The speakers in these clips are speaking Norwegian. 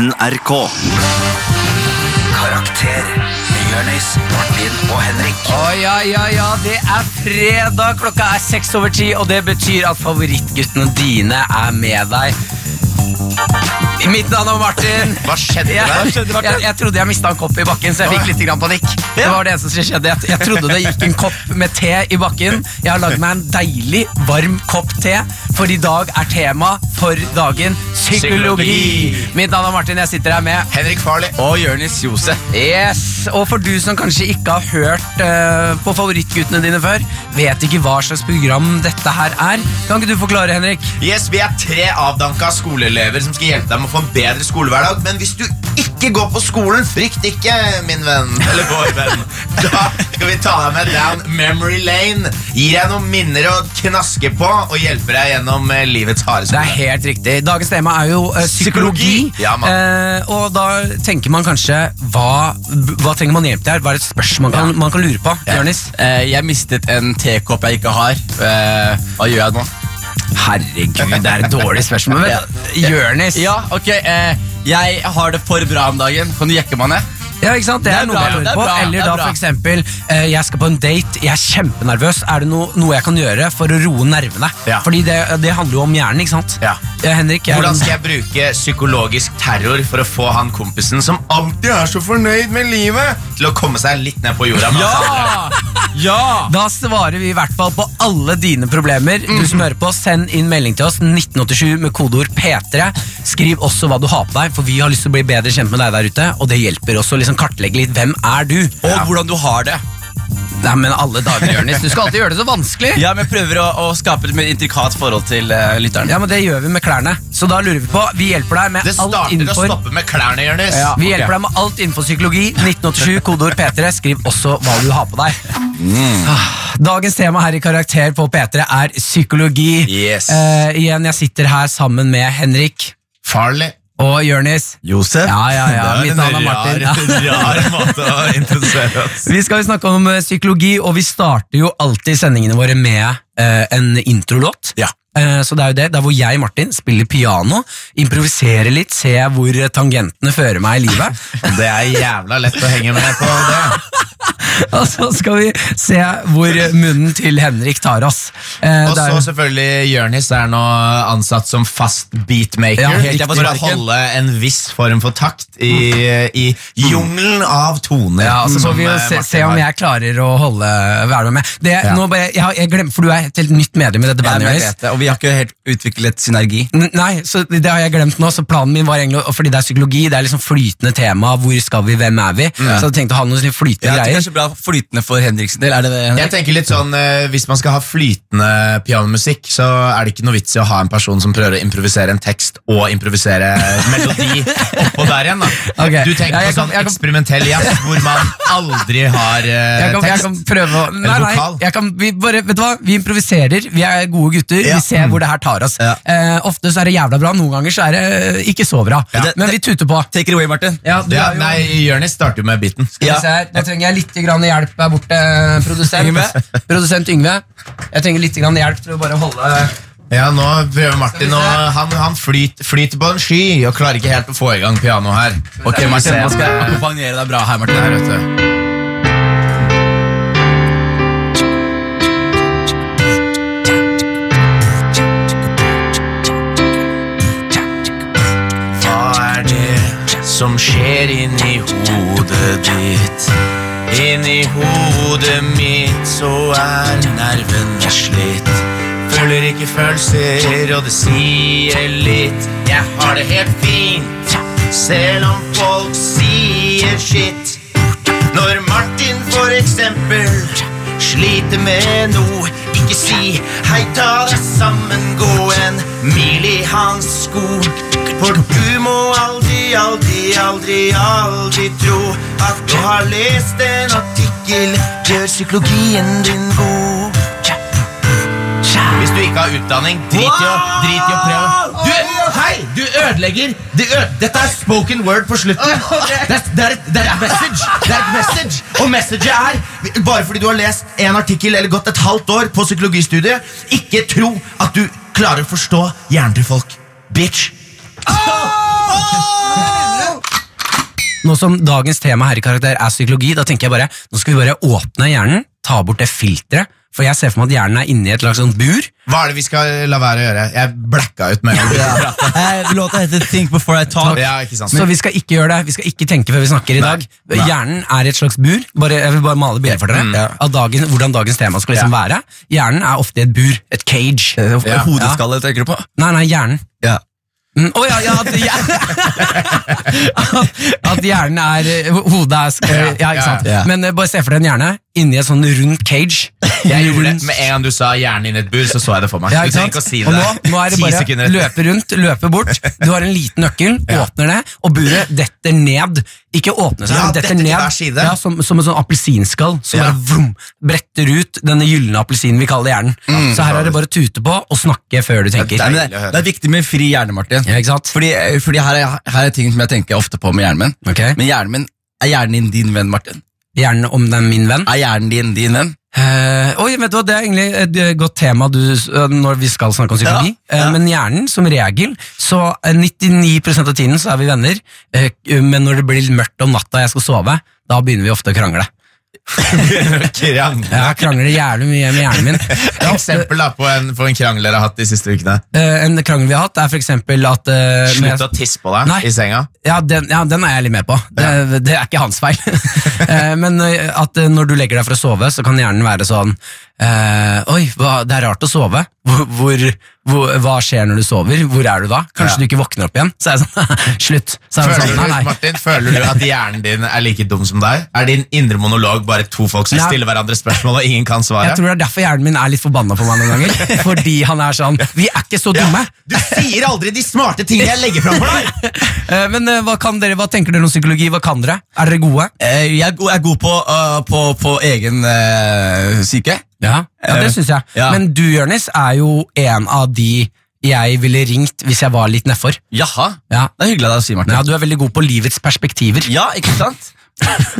NRK. Karakter Jonis, Martin og Henrik. Å ja, ja, ja, det er fredag, klokka er seks over ti, og det betyr at favorittguttene dine er med deg. Mitt navn er Martin. Hva skjedde Jeg, der? jeg, jeg, jeg trodde jeg mista en kopp i bakken, så jeg fikk litt grann panikk. Det var det eneste som skjedde. Jeg, jeg trodde det gikk en kopp med te i bakken. Jeg har lagd meg en deilig, varm kopp te, for i dag er tema for dagen psykologi. Psykologi. Mitt navn er Martin, jeg sitter her med Henrik Farley og Jonis Josef. Yes, Og for du som kanskje ikke har hørt uh, på favorittguttene dine før, vet ikke hva slags program dette her er, kan ikke du forklare, Henrik? Yes, Vi er tre avdanka skoleelever som skal hjelpe deg med å få en bedre skolehverdag. Men hvis du ikke går på skolen, frykt ikke, min venn. Eller vår venn. Da skal vi ta deg med down memory lane. Gir deg noen minner å knaske på og hjelper deg gjennom eh, livets harde Det er helt riktig. Dagens tema er jo uh, psykologi. Psykologi. Ja, eh, og da tenker man kanskje hva, hva trenger man hjelp til her? Hva er et spørsmål man kan, man kan lure på? Ja. Uh, jeg mistet en tekopp jeg ikke har. Eh, hva gjør jeg nå? Herregud, det er et dårlig spørsmål. Jonis. Ja, ok. Eh, jeg har det for bra om dagen. Kan du jekke meg ned? Ja, ikke sant? Det, Det er er noe bra, jeg lurer er på. Eller er da for eksempel eh, Jeg skal på en date, jeg er kjempenervøs. Er det noe, noe jeg kan gjøre for å roe nervene? Ja. Fordi det, det handler jo om hjernen, ikke sant? Ja. ja Henrik, jeg, Hvordan skal jeg bruke psykologisk terror for å få han kompisen som alltid er så fornøyd med livet, til å komme seg litt ned på jorda? med andre? Ja! Da svarer vi i hvert fall på alle dine problemer. Du som hører på, Send inn melding til oss 1987 med kodeord P3. Skriv også hva du har på deg, for vi har lyst til å bli bedre kjent med deg der ute. Og det hjelper også å liksom kartlegge litt hvem er du Og hvordan du har det. Nei, men alle dager, Jonis. Du skal alltid gjøre det så vanskelig. Ja, men Jeg prøver å, å skape et mer intrikat forhold til uh, lytteren. Ja, men Det gjør vi med klærne. Så da lurer vi på Vi hjelper deg med Det alt starter å innenfor stopper med klærne, Jonis. Ja. Vi hjelper deg med alt innenfor psykologi. 1987, kodeord P3. Skriv også hva du har på deg. Ah, Dagens tema her i Karakter på P3 er psykologi. Yes. Eh, igjen, jeg sitter her sammen med Henrik Farley. Og Jonis. Josef? Ja, ja, ja. Mitt navn er Martin. rar, rar måte å introdusere oss. Vi skal snakke om eh, psykologi, og vi starter jo alltid sendingene våre med eh, en introlåt. Ja. Eh, Så det er jo det, Der hvor jeg, Martin, spiller piano, improviserer litt, ser hvor tangentene fører meg i livet. Det er jævla lett å henge med på det. Og så skal vi se hvor munnen til Henrik tar oss. Eh, Og så selvfølgelig Jørnis er nå ansatt som fast beatmaker Ja, helt for å holde en viss form for takt i, i jungelen av toner. ja, så får vi jo eh, se, se om jeg klarer å holde være med. Det, Ja. nå bare, jeg, jeg glemmer, for du er et helt nytt medlem i dette bandet. og vi har ikke helt utviklet synergi. Nei, så det har jeg glemt nå, så planen min var egentlig Fordi det er psykologi, det er liksom flytende tema, hvor skal vi, hvem er vi? Så jeg tenkte å ha noen flytende Ja, er greier. Bra flytende for Henriksen del. Er det det? Henrik? Jeg tenker litt sånn, eh, Hvis man skal ha flytende pianomusikk, så er det ikke noe vits i å ha en person som prøver å improvisere en tekst og improvisere melodi oppå der igjen. da Okay. Du tenker Ja, på kan- sånn kan- eksperimentell jazz hvor man aldri har eh, Jeg kan, jeg kan prøve å Nei, nei, jeg kan, vi, bare, vet du hva? vi improviserer. Vi er gode gutter. Ja. Vi ser hvor det her tar oss. Ja. Eh, ofte så er det jævla bra, noen ganger så er det ikke så bra. Ja. Men vi tuter på. Take it away, Martin. Ja, du Ja, jo, nei, Jonis starter jo med beaten. Skal vi se her. Nå trenger jeg litt grann hjelp der borte, produsent. Yngve? Produsent Yngve. Jeg trenger litt grann hjelp til å bare holde Ja, nå prøver Martin å Han, han flyter, flyter på en sky og klarer ikke helt å få i gang pianoet her. Ok, Martin, Nå skal jeg akkompagnere deg bra her, Martin. Her, vet du. Hva er det som skjer inni hodet ditt? Inni hodet mitt så er nervene slitt. Føler ikke følelser, og det sier litt. Jeg har det helt fint, selv om folk sier skitt. Når Martin for eksempel sliter med noe, ikke si hei, ta deg sammen, gå en mil i hans sko. For du må aldri, aldri, aldri, aldri tro at du har lest en artikkel, gjør psykologien din god. Hvis du ikke har utdanning, drit i å, drit i å prøve. Du, hei, du ødelegger. du ø Dette er spoken word på slutten. Det er, det, er et, det er et message. Det er et message. Og messaget er bare fordi du har lest en artikkel eller gått et halvt år på psykologistudiet, ikke tro at du klarer å forstå hjernen til folk. Bitch! Nå som dagens tema her i Karakter er psykologi, da tenker jeg bare, nå skal vi bare åpne hjernen, ta bort det filteret for jeg ser for meg at hjernen er inni et slags sånt bur. Hva er det vi skal la være å gjøre? Jeg blacka ut med en gang. Eh, Låta heter Think Before I Talk. Ja, ikke sant? Så vi skal ikke gjøre det, vi skal ikke tenke før vi snakker i dag. Nei. Hjernen er et slags bur. Bare, jeg vil bare male bildet for dere Mm. av dagen, hvordan dagens tema skal liksom være. Hjernen er ofte et bur, et cage. Ja. Hodeskallet tenker du på? Nei, nei, hjernen. Ja. Mm, oh ja, ja at, ja. at hjernen er eh, Hodet er Ja, Ja, ikke sant. ja. Men eh, bare se for deg en hjerne inni et sånn rundt cage. Jeg gjorde det Med en gang du sa hjernen inn i et bur, så så jeg det for meg. Ja, du trenger ikke å si Og nå, nå er det bare løpe rundt, løpe bort. Du har en liten nøkkel, åpner det, og buret detter ned. Ikke åpne seg, Ja, men detter detter ned. side. Ja, som, som en sånn appelsinskall som Ja. bare vroom, bretter ut denne gylne appelsinen vi kaller hjernen. Så her er det bare å tute på og snakke før du tenker. Men Deilig det, det er viktig med fri hjerne, Martin. Ja, ikke sant? Fordi, fordi her, er, her er ting som jeg tenker ofte på med hjernen min. Okay. Men hjernen min, er hjernen din din venn, Martin? Hjernen om den min venn. Er hjernen din din venn? Uh, oi, vet du hva, Det er egentlig et eh, godt tema du, eh, når vi skal snakke om psykologi. Ja, ja. Uh, men hjernen, som regel, så eh, 99% av tiden så er vi venner. Uh, men når det blir litt mørkt om natta og jeg skal sove, da begynner vi ofte å krangle. Krang. Jeg krangler jævlig mye med hjernen min. Et eksempel da på en, på en krangel dere har hatt de siste ukene. Eh, en krangel vi har hatt, er for at uh, Slutt jeg- å tisse på deg Nei. i senga. Ja den, ja, den er jeg litt med på. Det, det er ikke hans feil. Eh, Men at når du legger deg for å sove, så kan hjernen være sånn Oi, hva, det er rart å sove. Hvor, hvor, hva skjer når du sover? Hvor er du da? Kanskje Ja. du ikke våkner opp igjen? Så er jeg sånn Slutt. Så er Føler sånn, nei, nei. Martin, føler du at hjernen din er like dum som deg? Er din indre monolog bare to folk som ja. stiller hverandre spørsmål, og ingen kan svare? Jeg tror det er derfor hjernen min er litt forbanna på meg noen ganger. Fordi han er sånn Vi er ikke så dumme! Du sier aldri de smarte tingene jeg legger fram for deg! Eh, Men eh, hva, kan dere, hva tenker dere om psykologi? Hva kan dere? Er dere gode? Eh, jeg, er god, på, på, på egen psyke. syke. Ja, ja det Eh, syns jeg. ja. Men du, Jonis, er jo en av de jeg ville ringt hvis jeg var litt nedfor. Jaha, Ja. det er hyggelig av deg å si, Martin. Ja, du er veldig god på livets perspektiver. Ja, ikke sant?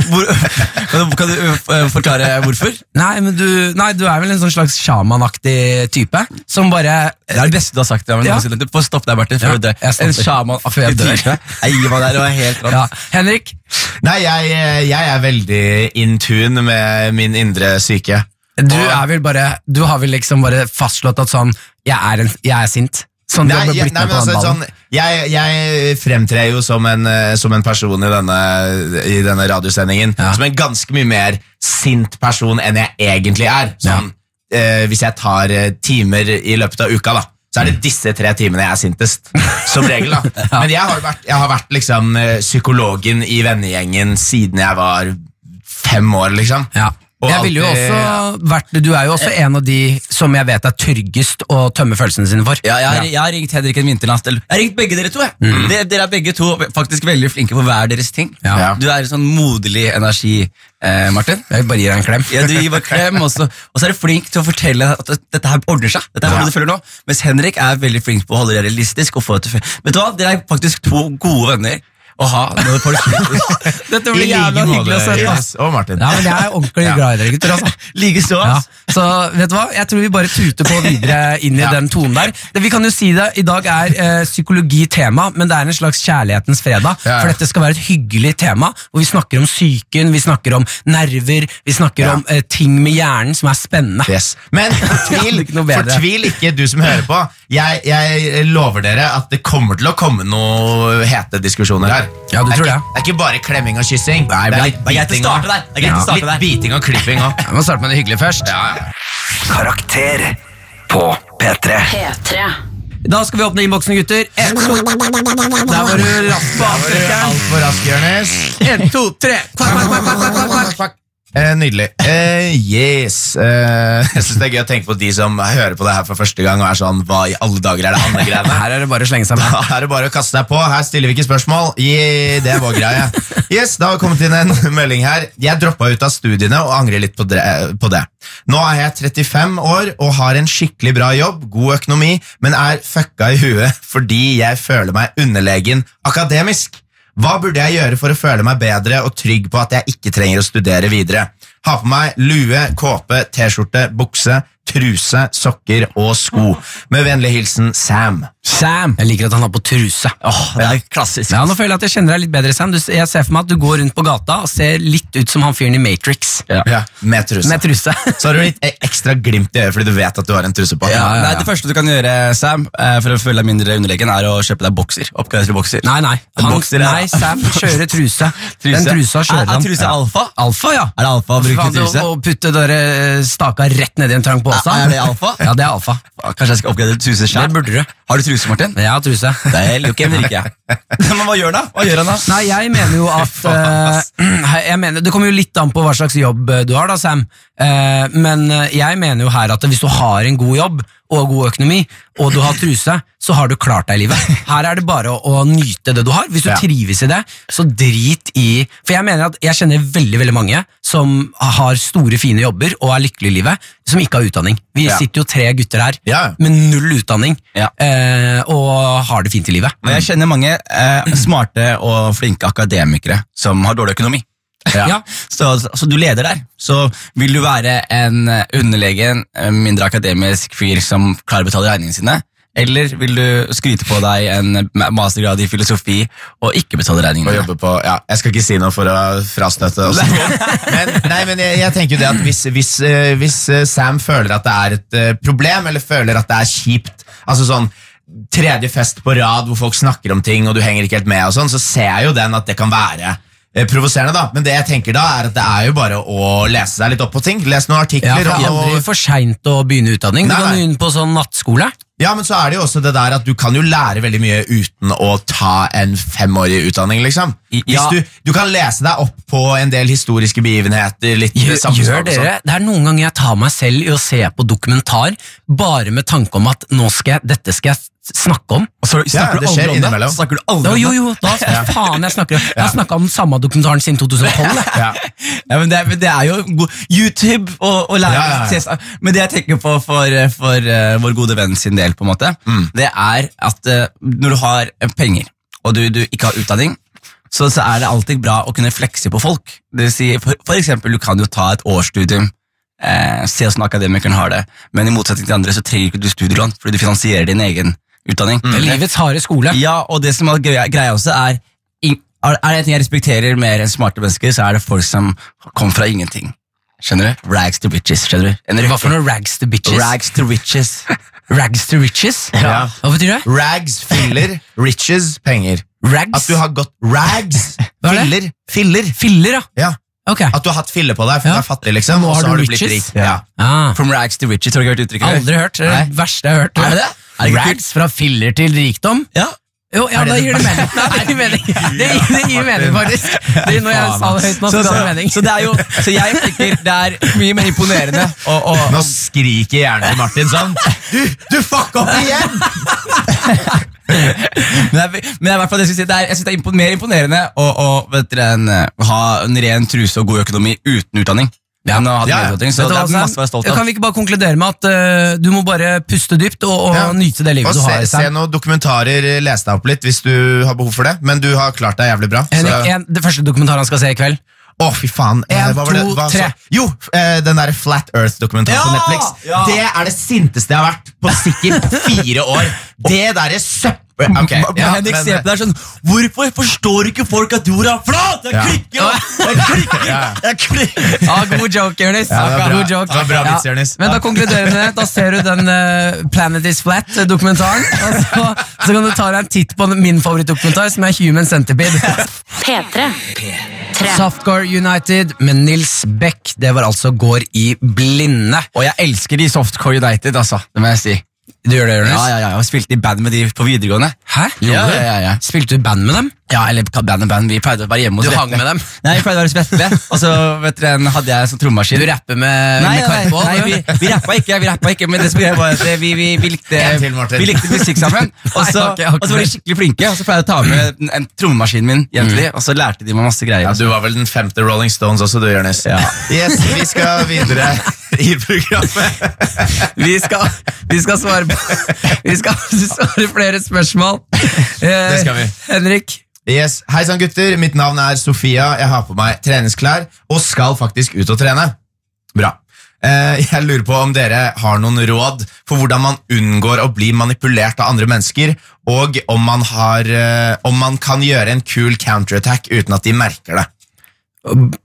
Hvor, kan du- øh, forklare hvorfor? Nei, men du, nei, du er vel en sånn slags sjamanaktig type, som bare Det er det beste du har sagt. Ja, men Ja. Du får stoppe deg, Martin, før Ja, du dør. En sjamanaktig type. Jeg meg der, og er helt rått. ja. Henrik, Nei, jeg, jeg er veldig in tune med min indre syke. Du er vel bare Du har vel liksom bare fastslått at sånn Jeg er, en, jeg er sint. Sånn, Nei, jeg, nei, men altså, sånn, jeg, jeg fremtrer jo som en, eh, som en person i denne, i denne radiosendingen. Ja. Som en ganske mye mer sint person enn jeg egentlig er. Sånn, eh, hvis jeg tar eh, timer i løpet av uka, da, så er det disse tre timene jeg er sintest. Som regel, da. Men jeg har vært, jeg har vært liksom, eh, psykologen i vennegjengen siden jeg var fem år, liksom. Jeg ville jo også vært, Du er jo også en av de som jeg vet er tryggest å tømme følelsene sine for. Ja, jeg, har, jeg har ringt Henrik en vinternatt. Jeg har ringt begge dere to. jeg. Dere, dere er begge to faktisk veldig flinke på hver deres ting. Ja. Ja. Du er en sånn moderlig energi, eh, Martin. Jeg vil bare gi deg en klem. Ja, du gir bare klem, og så, og så er du flink til å fortelle at dette her ordner seg. Dette er Ja. du føler nå. Mens Henrik er veldig flink på å holde det realistisk. Og få det til Vet du hva? Dere er faktisk to gode venner å ha når folk. Dette blir jævla hyggelig å se på. Og Martin. Ja, men Jeg er ordentlig glad i dere gutter. altså Likeså. Ja, så vet du hva? Jeg tror vi bare tuter på videre inn i Ja. den tonen der. Det, vi kan jo si det, I dag er eh, psykologi tema, men det er en slags kjærlighetens fredag. Ja. For dette skal være et hyggelig tema, hvor vi snakker om psyken, vi snakker om nerver, vi snakker om eh, ting med hjernen som er spennende. Yes. Men fortvil, ikke noe fortvil ikke, du som hører på. Jeg, jeg lover dere at det kommer til å komme noen hete diskusjoner her. Ja, du det, er tror ikke, det? det er ikke bare klemming og kyssing. Nei, det er er- litt det er greit å biting starte og- der. Det er greit å starte der. Litt biting og klipping òg. Vi må starte med det hyggelige først. Ja, ja. Karakter på P3. P3. Da skal vi åpne innboksen, gutter. En, to, Der var du rask på avtrekkeren. Altfor rask, Jonis. En, to, tre. Kvakk, kvakk, kvakk, kvakk, kvakk, kvakk, kvakk. Eh, nydelig. Eh, yes. Eh, jeg synes det er gøy å tenke på de som hører på det her for første gang og er sånn Hva i alle dager er det andre greiene? Her er det bare å slenge seg med. Da er det bare å kaste deg på. Her stiller vi ikke spørsmål. Yeah, det er vår greie. Yes, Da har kommet inn en melding her. Jeg droppa ut av studiene og angrer litt på det. Nå er jeg 35 år og har en skikkelig bra jobb, god økonomi, men er fucka i huet fordi jeg føler meg underlegen akademisk. Hva burde jeg gjøre for å føle meg bedre og trygg på at jeg ikke trenger å studere videre? Ha på meg lue, kåpe, T-skjorte, bukse, truse, sokker og sko. Med vennlig hilsen Sam. Sam. Jeg liker at han har på truse. Åh, det er klassisk. Ja, nå føler jeg at jeg kjenner deg litt bedre, Sam. Du, jeg ser for meg at du går rundt på gata og ser litt ut som han fyren i Matrix. Ja. Ja, med truse. Med truse. Så har du litt ekstra glimt i øyet fordi du vet at du har en truse på. Ja. Nei, det første du kan gjøre, Sam, eh, for å føle deg mindre underlegen, er å kjøpe deg bokser. Oppgraderte bokser. Nei, nei. Han, Bokser, nei, Sam kjører truse. Truse. Den trusa kjører Er, han. er truse alfa? Alfa, ja. Er det alfa å bruke Fan, truse? Å putte dere eh, staka rett ned i en trang pose. Ja, er det alfa? Ja, det er alfa. Kanskje jeg skal oppgradere truse Det burde du. Har du truse, Martin? Ja, truse. Det er jo ikke en virke. jeg. Men hva gjør han da? Hva gjør han da? Nei, jeg mener jo at uh, jeg mener, Det kommer jo litt an på hva slags jobb du har, da, Sam. Uh, men eh, jeg mener jo her at hvis du har en god jobb og god økonomi, og du har truse, så har du klart deg i livet. Her er det bare å, å nyte det du har. Hvis du Ja. trives i det, så drit i For jeg mener at jeg kjenner veldig veldig mange som har store, fine jobber og er lykkelige i livet, som ikke har utdanning. Vi Ja. sitter jo tre gutter her Ja. med null utdanning eh, og har det fint i livet. Jeg kjenner mange eh, smarte og flinke akademikere som har dårlig økonomi. Ja. Så, så du leder der. Så vil du være en underlege, underlegen, eh, mindre akademisk fyr som klarer å betale regningene sine, eller vil du skryte på deg en mastergrad i filosofi og ikke betale regningene? på, ja, Jeg skal ikke si noe for å frastøtte oss. Men, nei, men jeg, jeg tenker jo det at hvis, hvis, eh, hvis eh, Sam føler at det er et eh, problem, eller føler at det er kjipt Altså sånn tredje fest på rad hvor folk snakker om ting, og du henger ikke helt med, og sånn, så ser jeg jo den at det kan være eh, provoserende. da. Men det jeg tenker da er at det er jo bare å lese seg litt opp på ting. Les noen Ja, artikler. for det er aldri for seint å begynne utdanning. Du Nei, kan begynne på sånn nattskole. Ja, men så er det jo også det der at du kan jo lære veldig mye uten å ta en femårig utdanning, liksom. Ja. du, du kan lese deg opp på en del historiske begivenheter, litt Gjør, gjør og sånn. dere? Det er noen ganger jeg tar meg selv i å se på dokumentar bare med tanke om at nå skal jeg, dette skal jeg snakke om. Og så snakker ja, du aldri om det. Snakker du aldri Da, jo, jo, da faen jeg snakker Jeg har snakka om samme dokumentaren siden 2012. Ja. Ja, men det, men det er jo YouTube og, og lære Ja, ja, ja. Men det jeg tenker på for, for uh, vår gode venn sin del, på en måte, det er at uh, når du har eh, penger, og du, du ikke har utdanning, så, så er det alltid bra å kunne flekse på folk. Det vil si, for, for eksempel, du kan jo ta et årsstudium, eh, se hvordan akademikeren har det, men i motsetning til andre så trenger ikke du studielån, fordi du finansierer din egen utdanning. Er livets harde skole. Ja, og det som er greia, greia også er Er det en ting jeg respekterer mer enn smarte mennesker, så er det folk som kommer fra ingenting. Skjønner du? Rags to bitches. skjønner du? Hva for noe rags to bitches? Rags to riches. Rags to riches? Ja. Hva betyr det? Rags, filler, riches, penger. Rags? At du har gått rags, er filler, filler. Filler, ja. Ja. Ok. At du har hatt fille på deg, for Ja. du er fattig, liksom. Og har så du har du blitt rik. Ja. Ah. From rags to riches. Har du ikke hørt uttrykket? Aldri hørt. Det er det verste jeg har hørt. Er det det? Rags fra filler til rikdom? Ja. Jo, ja, da gir det mening. Nei, det gir mening. Det gir, det gir mening, faktisk. Det, når jeg sa det høyt nå, så Så, så, det mening. så det er jo Så jeg tenker det er mye mer imponerende å, å, Nå skriker hjernen til Martin sånn Du, du fucka opp igjen! Men, er, men det jeg, synes, det er, jeg synes det er mer imponerende å, å dere, en, eh, ha en ren truse og god økonomi uten utdanning. Enn å ha Ja, ja. ting, så det er masse å være stolt Kan vi ikke bare konkludere med at uh, du må bare puste dypt og, og Ja. nyte det livet Og du har? se se noen dokumentarer, les deg opp litt hvis du har behov for det. Men du har klart deg jævlig bra. så- en, det første dokumentaren han skal se i kveld. Å, fy faen. Eh, En, hva var det? to, Hva tre. så- Jo, eh, den der Flat Earth-dokumentaren på Netflix. Ja! Det er det sinteste jeg har vært på sikkert fire år. Det derre søppel... Ok, ja, Henrik men- ser på deg sånn Hvorfor forstår ikke folk at jorda er flat? Jeg klikker! Jeg klikker! Ja. Jeg klikker! Ja, god joke, Jonis. Ja, bra. God joke. Det var bra vits, Jonis. Men da konkluderer vi med det. Da ser du den uh, Planet is Flat-dokumentaren. Så, så kan du ta deg en titt på min favorittdokumentar, som er Human Centipede. P3. Tre. Softcore United med Nils Beck. Det var altså Går i blinde. Og jeg elsker de Softcore United, altså. Det må jeg si. Du gjør det, Jonas? Ja, ja, ja, Jeg har spilt i band med de på videregående. Hæ? Ja, ja, ja, ja. Spilte du band med dem? Ja, eller band og band. Vi pleide å være hjemme hos Du hang med dem? Nei, vi pleide å være hos Vetle. Og så vet dere, hadde jeg sånn trommaskin. Du rapper med, Nei, med nei, nei, vi, vi rappa ikke, vi rappa ikke, men det som var at vi, vi, vi, likte, til, vi likte musikk sammen. Og så, Nei, ok, ok. og så var de skikkelig flinke, og så pleide jeg å ta med en, en trommaskinen min dem. og så lærte de meg masse greier. Ja, Du var vel den femte Rolling Stones også, du, Jonis. Ja. Yes, vi skal videre i programmet. Vi skal, vi skal svare på Vi skal svare flere spørsmål. Eh, Det skal vi. Henrik, Yes, Hei sann, gutter. Mitt navn er Sofia. Jeg har på meg treningsklær og skal faktisk ut og trene. Bra. Eh, jeg lurer på om dere har noen råd for hvordan man unngår å bli manipulert av andre mennesker, og om man, har, eh, om man kan gjøre en kul counterattack uten at de merker det.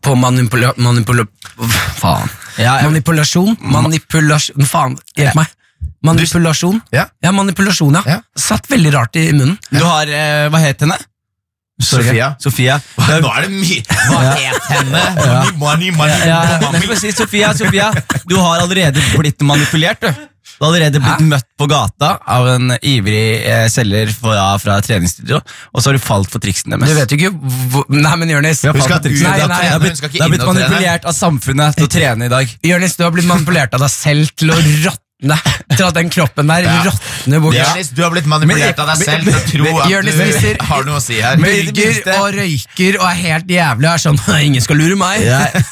På manipula... manipula faen. Ja, jeg- Manipulasjon? Manipulasjon Faen, hjelp meg. Manipulasjon? Ja. ja, manipulasjon, ja. Satt veldig rart i munnen. Du har, eh, hva het henne? Sofia. Sofia. Nå er det mye Hva het henne? Money, money, money, Ja, money. si, Sofia, Sofia, du har allerede blitt manipulert, du. Du har allerede blitt møtt på gata av en ivrig eh, selger fra, fra treningsstudio, og så har du falt for triksene Du vet jo ikke hvor Nei, men Jonis. Du har blitt manipulert av samfunnet til å trene i dag. Jonis, du har blitt manipulert av deg selv til å råtne. Til at den kroppen der Ja. råtner bort. Jørnis, du har blitt manipulert av deg selv til å tro at Jonis du viser- har noe å si her. Minste- og røyker og er helt jævlig er sånn Ingen skal lure meg.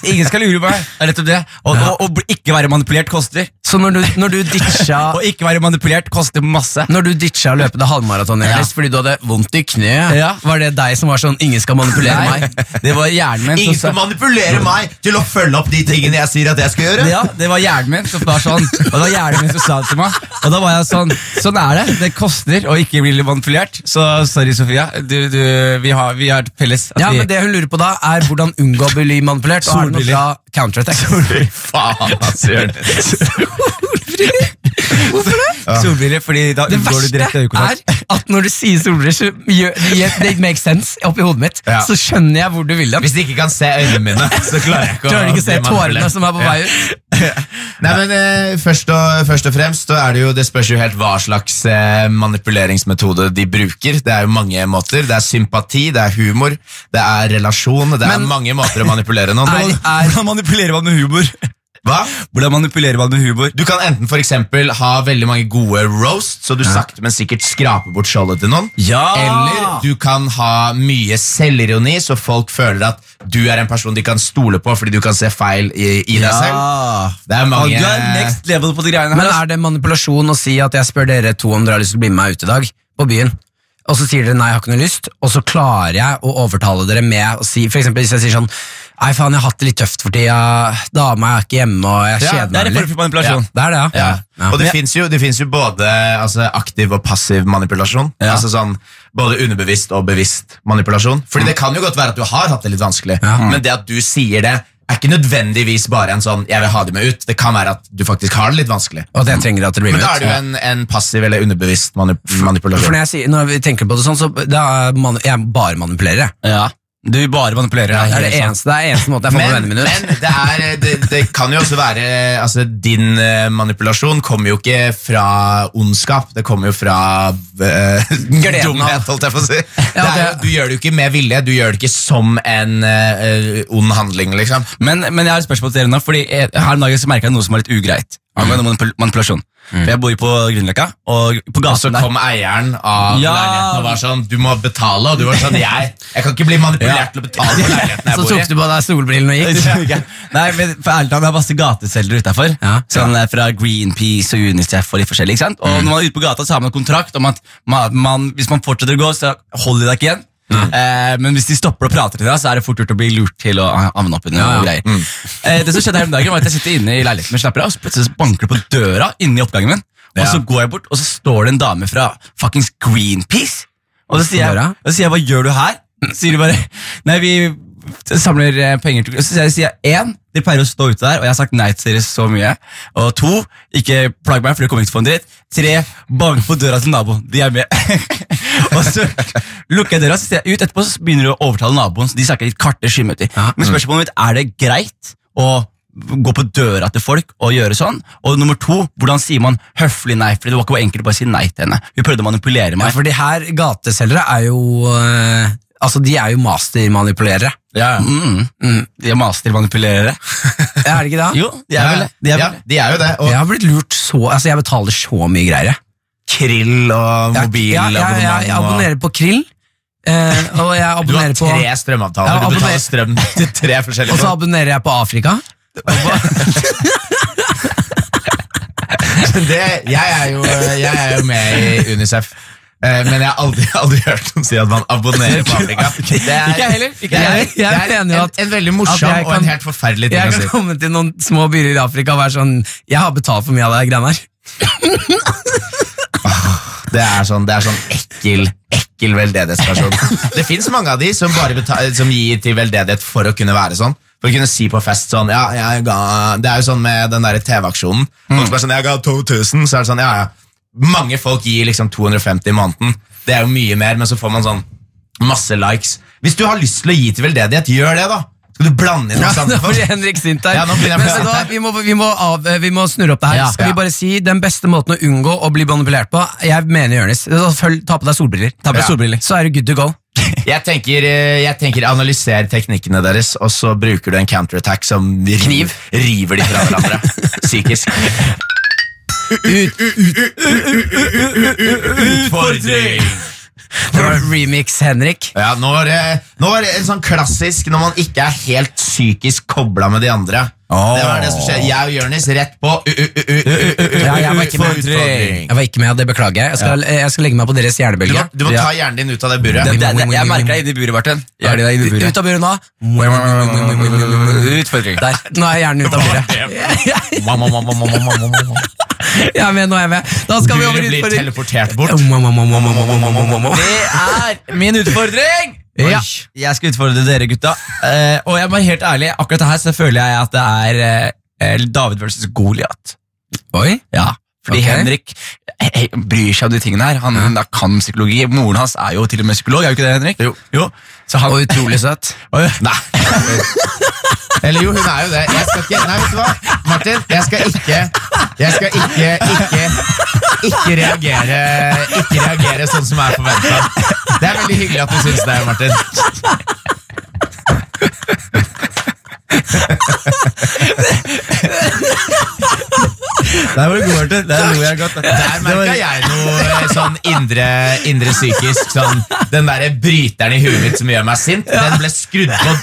Ingen skal lure meg. Det er nettopp det. Og, og, og ikke være manipulert koster. Så når du, når du ditcha Å ikke være manipulert koster masse. Når du ditcha å løpe det halvmaraton Ja. Fordi du hadde vondt i kneet, Ja. var det deg som var sånn Ingen skal manipulere Nei, meg? det var hjernen min Ingen som skal manipulere meg til å følge opp de tingene jeg sier at jeg skal gjøre. ja, det var hjernen min som var sånn Og det var hjernen min som sa det til meg Og da var jeg sånn Sånn er det, det koster å ikke bli manipulert Så sorry Sofia du, du, vi, har, vi har felles Ja, vi, men Det hun lurer på da, er hvordan unngå å bli manipulert. Og er det noe Solbriller. faen, altså, Jonis. Solbriller, fordi da Det unngår du direkte verste øyekontakt er at når du sier solbriller, så gjør det make makes sense oppi hodet mitt. Ja. Så skjønner jeg hvor du vil dem. Hvis de ikke kan se øynene mine, så klarer jeg ikke Klarer du ikke å se tårene som er på vei ut? Nei, men eh, først, og, først og fremst så er det jo Det spørs jo helt hva slags eh, manipuleringsmetode de bruker. Det er jo mange måter. Det er sympati, det er humor, det er relasjon. Det er Men- mange måter å manipulere noen på. er, Hvordan manipulerer man med humor? Hva? Hvordan manipulerer man med humor? Du kan enten for eksempel ha veldig mange gode roasts, så du sakte, men sikkert skraper bort skjoldet til noen. Ja! Eller du kan ha mye selvironi, så folk føler at du er en person de kan stole på fordi du kan se feil i, i deg selv. Det er mange du er next level på de greiene her. men er det manipulasjon å si at jeg spør dere to om dere har lyst til å bli med meg ut i dag? På byen. Og så sier dere nei, jeg har ikke noe lyst, og så klarer jeg å overtale dere med å si For eksempel hvis jeg sier sånn Nei, faen, jeg har hatt det litt tøft for tida. Dama er ikke hjemme, og jeg kjeder Det er meg en form for manipulasjon. Det er det, ja. Og det fins jo, jo både altså, aktiv og passiv manipulasjon. Altså sånn, Både underbevisst og bevisst manipulasjon. Fordi det kan jo godt være at du har hatt det litt vanskelig, men det at du sier det, er ikke nødvendigvis bare en sånn 'jeg vil ha dem med ut'. Det kan være at du faktisk har det litt vanskelig. Og det trenger at det blir Men da er det jo en, en passiv eller underbevisst manip For manipulasjon. når, jeg sier, når vi tenker på det sånn, så da er man, jeg bare manipulerer. jeg. Ja. Du bare manipulerer. deg. Det er det eneste, det er eneste måten jeg får med vennene mine men det, er, det, det kan jo også være altså, Din eh, manipulasjon kommer jo ikke fra ondskap. Det kommer jo fra uh, dumhet, holdt jeg på å si. det Ja, det- du gjør det jo ikke med vilje, du gjør det ikke som en uh, ond handling. liksom Men, men jeg har et spørsmål til dere nå, fordi jeg, her en dag så merket jeg noe som var litt ugreit. Angående manipul manipulasjon. For Jeg bor på Grünerløkka, og på gaten Og så kom der eieren av Ja. leiligheten og var sånn Du må betale. Og du var sånn Jeg, jeg kan ikke bli manipulert til å betale for leiligheten jeg Så bor i. Så tok du på deg solbrillene og gikk. Nei, men for ærlig talt, Vi har masse gateselgere utafor. Ja. Sånn eh, fra Greenpeace og Unicef og litt forskjellig. ikke sant? Og når man er ute på gata, så har man en kontrakt om at man, man, hvis man fortsetter å gå, så holder de deg ikke igjen. Eh, men hvis de stopper å prate til deg, så er det fort gjort å bli lurt til å havne opp under Ja, ja. greier. Eh, det som skjedde her om dagen, var at jeg sitter inne i leiligheten min, slapper av, og så plutselig banker det på døra inne i oppgangen min. Og så går jeg bort, og så står det en dame fra fuckings Greenpeace. Og så sier jeg, og så sier jeg hva gjør du her? Så sier de bare Nei, vi samler eh, penger til Og så sier jeg, sier jeg én, dere pleier å stå ute der, og jeg har sagt nei til dere så mye. Og to, ikke plag meg, for dere kommer ikke til å få en dritt. Tre, bank på døra til naboen. De er med. og så lukker jeg døra, så ser jeg ut etterpå, så begynner du å overtale naboen. Så de snakker litt karte skimøter. Ja. Men spørsmålet mitt, er det greit å gå på døra til folk og gjøre sånn? Og nummer to, hvordan sier man høflig nei? For det var ikke enkelt å bare si nei til henne. Hun prøvde å manipulere meg. Ja, for de her gateselgere er jo øh, Altså, de er jo mastermanipulerere. Ja. Mm. Mm. De er mastermanipulerere. Er det ikke det? Jo, de er vel det. De er ja, vel de er jo det. Og Jeg har blitt lurt så Altså, jeg betaler så mye greier. jeg. Krill og mobil. jeg, ja, ja, jeg abonnerer på Krill, eh, og jeg Du har tre strømavtaler. Du betaler strøm til tre forskjellige Og så abonnerer jeg på Afrika. det, jeg, er jo, jeg er jo med i Unicef. Eh, men jeg har aldri, aldri hørt noen si at man abonnerer på Afrika. Det er, Ikke heller, ikke det er, jeg. Jeg det er en, en veldig morsom kan, og en helt forferdelig ting Jeg kan komme til noen små byer i Afrika og være sånn Jeg har betalt for mye av det greiene her. Det er sånn, det er sånn ekkel, ekkel veldedighetsperson. Det fins mange av de som betal, som gir til veldedighet for å kunne være sånn. For å kunne si på fest sånn ja, jeg ga, Det er jo sånn med den TV-aksjonen. Folk som er sånn, jeg ga 2000, så er det sånn, ja, ja. Mange folk gir liksom 250 i måneden. Det er jo mye mer, men så får man sånn masse likes. Hvis du har lyst til å gi til veldedighet, gjør det, da. Skal du blande inn noe masse nå blir? Henrik sint her. Ja, nå begynner jeg Men vet du hva, vi, må, vi, må av, vi må snurre opp det her. Ja. Skal vi bare si Den beste måten å unngå å bli manipulert på Jeg mener Jonis. Følg, ta på deg solbriller. Ta på Ja. solbriller. Så er du good to go. Jeg tenker, eh, jeg tenker analyser teknikkene deres, og så bruker du en counterattack som river, Kniv. river de fra hverandre. Psykisk. Utfordring! Det var remix, Henrik. Ja, nå var, det, nå var det en sånn klassisk når man ikke er helt psykisk kobla med de andre. Det var det som skjedde. Jeg og Jonis rett på Ja, jeg var ikke med. utfordring. Jeg var ikke med, det beklager jeg. Jeg skal, jeg skal legge meg på deres Du må, hjernebølge. du må ta hjernen din ut av det buret. Det, det, det, jeg merker deg inni buret, Martin. Ut av buret nå. Utfordring. Der. Nå er hjernen ut av buret. Jeg er med, nå er jeg med. Da skal vi over Buret blir utfordring. teleportert bort. Det er min utfordring! Ja. Jeg skal utfordre dere, gutta. Eh, og jeg må være helt ærlig, akkurat her så føler jeg at det er eh, David versus Goliat. Oi. Ja, fordi okay. Henrik eh, bryr seg om de tingene her. Han ja. kan psykologi. Moren hans er jo til og med psykolog, er jo ikke det, Henrik? Jo. Så han, Og utrolig søt. Nei. Eller jo, hun er jo det. Jeg skal ikke Nei, vet du hva? Martin, jeg skal ikke Jeg skal ikke ikke ikke reagere Ikke reagere sånn som er forventa. Det er veldig hyggelig at du syns det, Martin. Der var du god, Martin. Der lo jeg godt. Der merka jeg noe eh, sånn indre, indre psykisk. Sånn, den derre bryteren i huet mitt som gjør meg sint, den ble skrudd på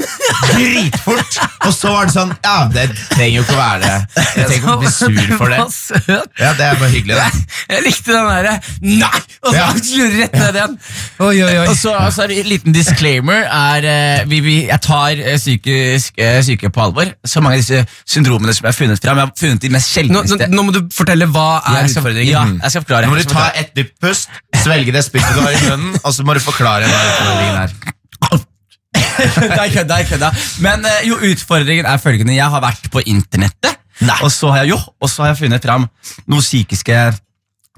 dritfort. Og så var det sånn Ja, det trenger jo ikke å være det. Jeg trenger ikke å bli sur for det. Ja, Det er bare hyggelig, det. Jeg likte den derre Nei! Og så Ja. rett ned igjen. Oi, oi, oi. Og så altså, en liten disclaimer. Er, eh, vi, vi, jeg tar eh, psykisk syke på alvor. Så mange av disse syndromene som jeg har funnet fram. Jeg har funnet de mest Nå, nå, nå må du fortelle hva er Jeg skal- utfordringen. Ja, jeg skal forklare. Nå må du ta et dypt pust, svelge det spyttet du har i munnen, og så må du forklare hva utfordringen er. Det er kødda, jeg kødda. Men eh, jo, utfordringen er følgende. Jeg har vært på internettet, og så har jeg, jo, og så har jeg funnet fram noen psykiske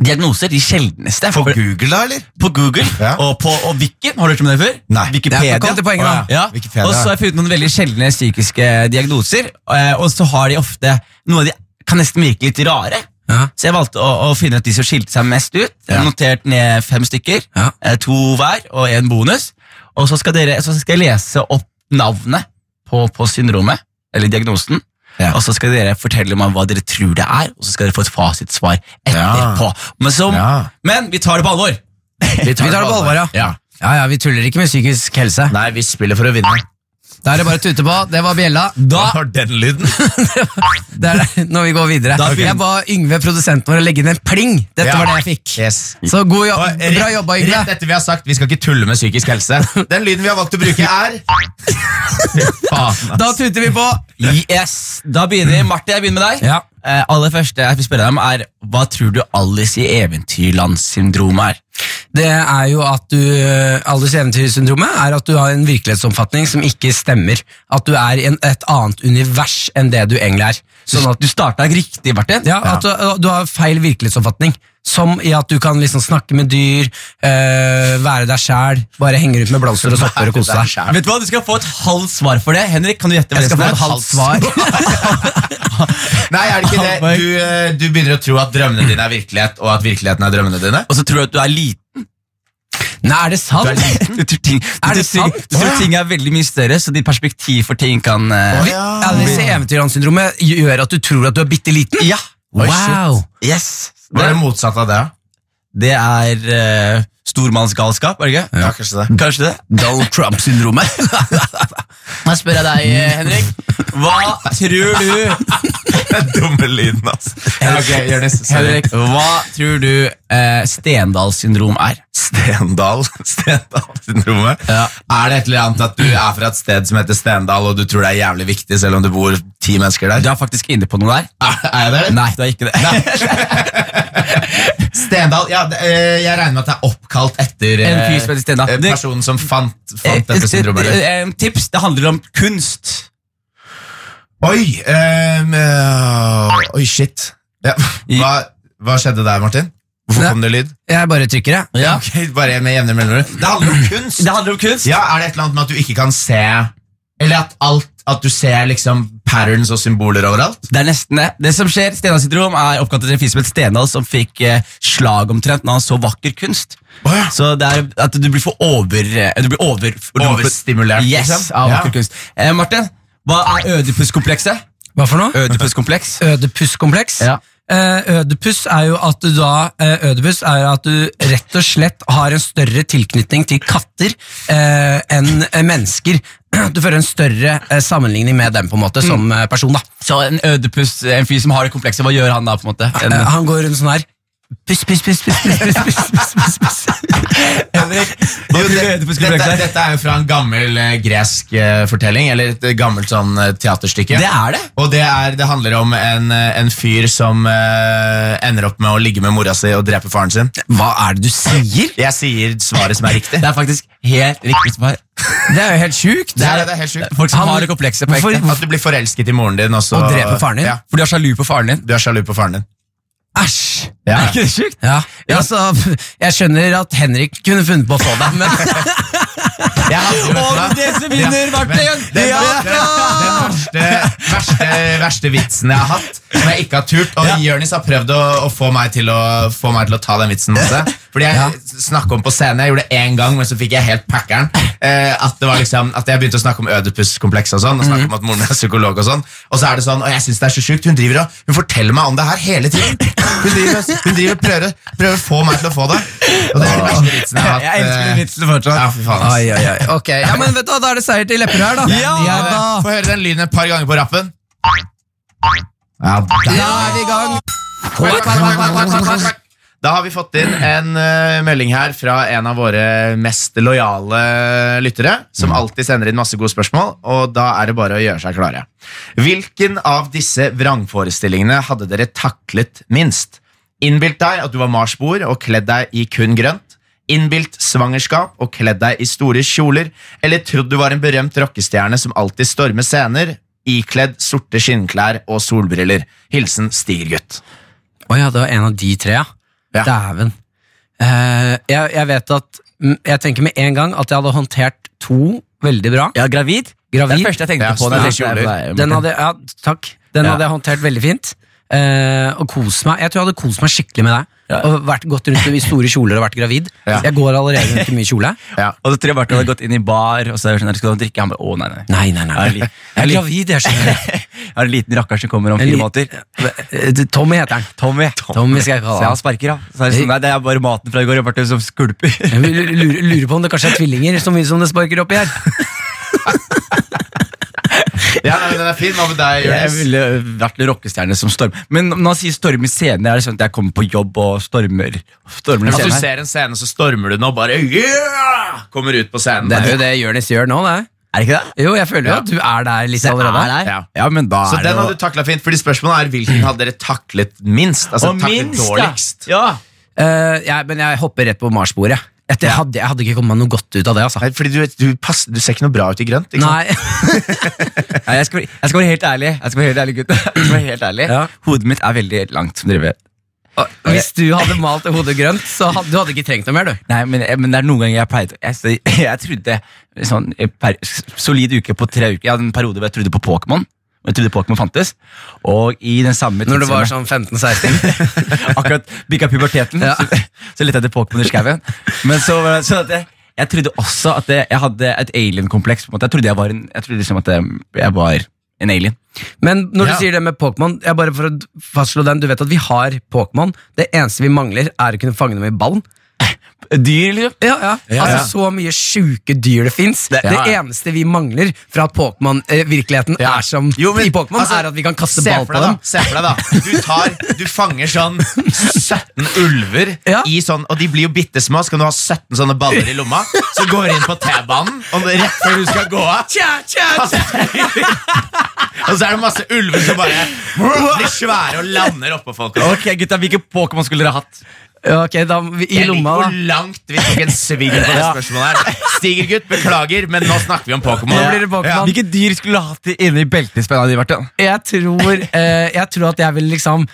diagnoser. De sjeldneste. På Google, da, eller? På Google Ja. og på og Wiki. Har du hørt om det før? Nei. Wikipedia. Det poenget, da. Ja. Wikipedia. Og så har jeg funnet noen veldig sjeldne psykiske diagnoser, eh, og så har de ofte Noe av de kan nesten virke litt rare. Ja. Så jeg valgte å, å finne ut de som skilte seg mest ut. Ja. notert ned fem stykker. Ja. eh, To hver og en bonus. Og så skal, dere, så skal jeg lese opp navnet på, på syndromet, eller diagnosen. Ja. Og så skal dere fortelle meg hva dere tror det er, og så skal dere få et fasitsvar etterpå. Men, som, men vi tar det på alvor. Vi tar det på alvor, ja. ja. Ja, ja, Vi tuller ikke med psykisk helse. Nei, vi spiller for å vinne. Da er det bare å tute på. Det var bjella. Da var den lyden? Det er det når vi går videre. Jeg ba Yngve, produsenten vår, legge inn en pling. Dette Ja. var det jeg fikk. Yes. Så god jobb. Og Bra jobba, Rett etter vi har sagt vi skal ikke tulle med psykisk helse. Den lyden vi har valgt å bruke, er faen. Da tuter vi på. Yes, Da begynner vi. Martin, jeg begynner med deg. Ja. Eh, aller første jeg vil spørre deg om er Hva tror du Alice i Eventyrland-syndromet er? Det er jo at du Alders eventyrsyndromet er at du har en virkelighetsoppfatning som ikke stemmer. At du er i et annet univers enn det du egentlig er. Sånn at Du starta riktig, Martin. Ja, at du, du har feil virkelighetsoppfatning. Som i at du kan liksom snakke med dyr, øh, være deg sjæl, bare henge ut med blomster og sopper og kose deg. Vet Du hva, du skal få et halvt svar for det. Henrik, kan du gjette hva Jeg det skal få et halvt svar. Nei, er det ikke det? Du, eh, du begynner å tro at drømmene dine er virkelighet, og at virkeligheten er drømmene dine? Og så tror du at du er liten. Nei, er det sant? Du tror ting, du Er det sant? du tror ting er veldig mye større, så ditt perspektiv for ting kan uh, Vi- Alice i Eventyrlandssyndromet gjør at du tror at du er bitte liten? Ja. Wow! Yes. Hva er Det, motsatte av det? det er uh, stormannsgalskap, er det ikke? Ja, kanskje det. Kanskje det? Donald Trump-syndromet. Da spør jeg deg, eh, Henrik. hva tror du Den dumme lyden, altså. Okay. Henrik, hva tror du eh, Stendals syndrom er? Stendal. Stendal-syndromet. Ja. Er det et eller annet at du er fra et sted som heter Stendal, og du tror det er jævlig viktig, selv om det bor ti mennesker der? Du er faktisk inne på noe der. Er er jeg det? Nei, du er ikke det. Stendal, ja, eh, jeg regner med at det er oppkalt etter En fyr eh, som heter Stendal. eh, personen som fant, fant dette syndromet. eller? Tips, det handler om kunst. Oi, Um, oi, shit. Ja. Hva, hva skjedde der, Martin? Hvorfor kom det lyd? Jeg bare trykker, jeg. Ja, ok, bare med jevne mellomrom. Det handler om kunst. Det handler om kunst. Ja, Er det et eller annet med at du ikke kan se Eller at, alt, at du ser liksom patterns og symboler overalt? Det er nesten det. Det som skjer, Stendals syndrom er oppkalt etter en fyr som het Stendal, som fikk eh, slag omtrent når han så vakker kunst. Oh, ja. Så det er at du blir for over... eh, Du blir over Overstimulert, Yes, liksom? av Ja. vakker kunst. Eh, Martin, hva er ødipuskomplekset? Hva for noe? Ødipuskompleks. Ødipuskompleks. Ja. Eh, ødipus er jo at du da eh, Ødipus er at du rett og slett har en større tilknytning til katter eh, enn eh, mennesker. Du fører en større sammenligning med dem på en måte som eh, person. da Så en ødepus, en fyr som har det komplekset, hva gjør han da? på en måte? En, Han går rundt sånn her. Puss, puss, puss, puss, puss, puss, puss, puss, puss, puss. Henrik, Jo, det, dette, dette er jo fra en gammel eh, gresk eh, fortelling, eller et eh, gammelt sånn eh, teaterstykke. Det er det. Og det, er, det handler om en, eh, en fyr som eh, ender opp med å ligge med mora si og drepe faren sin. Hva er det du sier? Jeg sier svaret som er riktig. Det er faktisk helt riktig svar. Det er jo helt sjukt. Det er, det er helt sjukt. Folk som Han- har det komplekset på Hvorfor- ekte. At du blir forelsket i moren din, og så Og dreper faren din? Ja, For du er sjalu på faren din. du er sjalu på faren din. Æsj! Ja. Er ikke det sjukt? Ja, altså, jeg skjønner at Henrik kunne funnet på å få det, men hva? det som vinner, Ja, verste, den verste, verste, verste vitsen jeg har hatt, som jeg ikke har turt. Og Ja. Jonis har prøvd å, å, få meg til å få meg til å ta den vitsen masse. Fordi jeg snakket om på scenen, jeg gjorde det én gang, men så fikk jeg helt packeren. Eh, at, det var liksom, at jeg begynte å snakke om ødipuskompleks og sånn, og snakke om at moren er psykolog og sånn. Og så er det sånn, og jeg synes det er så sjukt, hun driver og hun forteller meg om det her hele tiden. Hun driver, hun driver og prøver, prøver å få meg til å få det. Og det er den verste vitsen jeg har hatt. Jeg elsker den eh, vitsen fortsatt. Ja, for faen. Ai, ai, ai. Ok, ja, men vet du Da er det seier til her da. Ja da. Få høre den lyden et par ganger på rappen. Ja. Da er vi i gang. Da har vi fått inn en uh, melding her fra en av våre mest lojale lyttere, som alltid sender inn masse gode spørsmål, og da er det bare å gjøre seg klare. Hvilken av disse vrangforestillingene hadde dere taklet minst? Innbilt deg at du var marsboer og kledd deg i kun grønt? Innbilt svangerskap og kledd deg i store kjoler? Eller trodd du var en berømt rockestjerne som alltid stormer scener, ikledd sorte skinnklær og solbriller? Hilsen Stigergutt. Å ja, det var en av de tre, ja. Ja. Dæven. Eh, jeg, jeg vet at mm, Jeg tenker med en gang at jeg hadde håndtert to veldig bra. Ja, gravid? Det er det første jeg tenkte Ja, på. når jeg tenkte Den hadde, ja, takk. Den Ja. hadde jeg håndtert veldig fint. Eh, og kost meg. Jeg tror jeg hadde kost meg skikkelig med deg. Ja. Og vært gått rundt i store kjoler og vært gravid. Ja. Jeg går allerede rundt i mye kjole. Ja. Og så tror jeg Martin hadde gått inn i bar, og så er det sånn, skal du drikke? Han bare, å nei, nei. Nei, nei, nei. Jeg er Jeg er gravid, jeg skjønner. Jeg har en liten rakker som kommer om fire måneder. Eh, Tommy heter han. Tommy. Tommy skal jeg Så jeg har han. sparker, da. Så er det, sånn, nei, det er bare maten fra i går. Ble som skulper. Jeg lurer, lurer på om det kanskje er tvillinger, så mye som det sparker oppi her. Ja, nei, men den er fin. Hva med deg, Jeg ville vært rockestjerne som storm. Men når han sier storm i scenen, er det sånn at jeg kommer på jobb og stormer, stormer At du ser en scene, så stormer du den og bare yeah! kommer ut på scenen. Det er jo det Jonis gjør nå, det. Er det ikke det? Jo, jeg føler jo Ja. at du er der litt allerede. er der? Ja. Ja, Så den hadde du takla fint. Fordi Spørsmålet er hvilken hadde dere taklet minst? Altså Og taklet minst, ja. dårligst. Ja. Uh, jeg, men jeg hopper rett på Mars-sporet. Etter- Jeg, hadde, jeg hadde ikke kommet meg noe godt ut av det. altså Nei, fordi du, du, pass, du ser ikke noe bra ut i grønt. Nei, Nei, jeg, skal, jeg skal være helt ærlig, Jeg skal være helt ærlig, gutt. Jeg skal være helt ærlig. Ja. Hodet mitt er veldig langt, som dere vet. Hvis du hadde malt hodet grønt, så hadde du hadde ikke trengt noe mer. du Nei, men, men det er noen ganger jeg pleide Jeg, jeg trodde sånn per, Solid uke på tre uker Jeg hadde en periode hvor jeg trodde på Pokémon Jeg trodde Pokémon fantes Og i den samme Når du var sånn 15-16. Akkurat bygget puberteten Ja. Så, så lette jeg etter Pokémon i skauen Men så, så at jeg, jeg trodde også at jeg, jeg hadde et alien-kompleks. Jeg trodde jeg var en Jeg trodde liksom at jeg, jeg var en alien Men når Ja. du sier det med Pokémon, jeg bare for å fastslå den, du vet at vi har Pokémon. Det eneste vi mangler, er å kunne fange dem i ballen. Dyr, liksom. Ja, ja. Altså Så mye sjuke dyr det fins. Det, ja, ja. eneste vi mangler fra at Pokémon-virkeligheten Ja. er som Jo, men, i Pokémon, altså, er at vi kan kaste ball på dem. Da, se for deg da Du, tar, du fanger sånn 17 ulver Ja. i sånn, Og de blir jo bitte små. Så kan du ha 17 sånne baller i lomma. Så går du inn på T-banen, og det- rett før du skal gå av Tja, tja, tja. Og så er det masse ulver som bare blir svære og lander oppå folk. Ok, gutta, Hvilke Pokémon skulle dere hatt? Ok, da, I Jeg liker hvor langt vi tok en sving på det spørsmålet her. Stigergutt, beklager, men nå snakker vi om Pokémon. Ja. Ja. Hvilke dyr skulle du hatt inne i beltespenna di? Martin? Jeg tror, eh, jeg tror at jeg vil liksom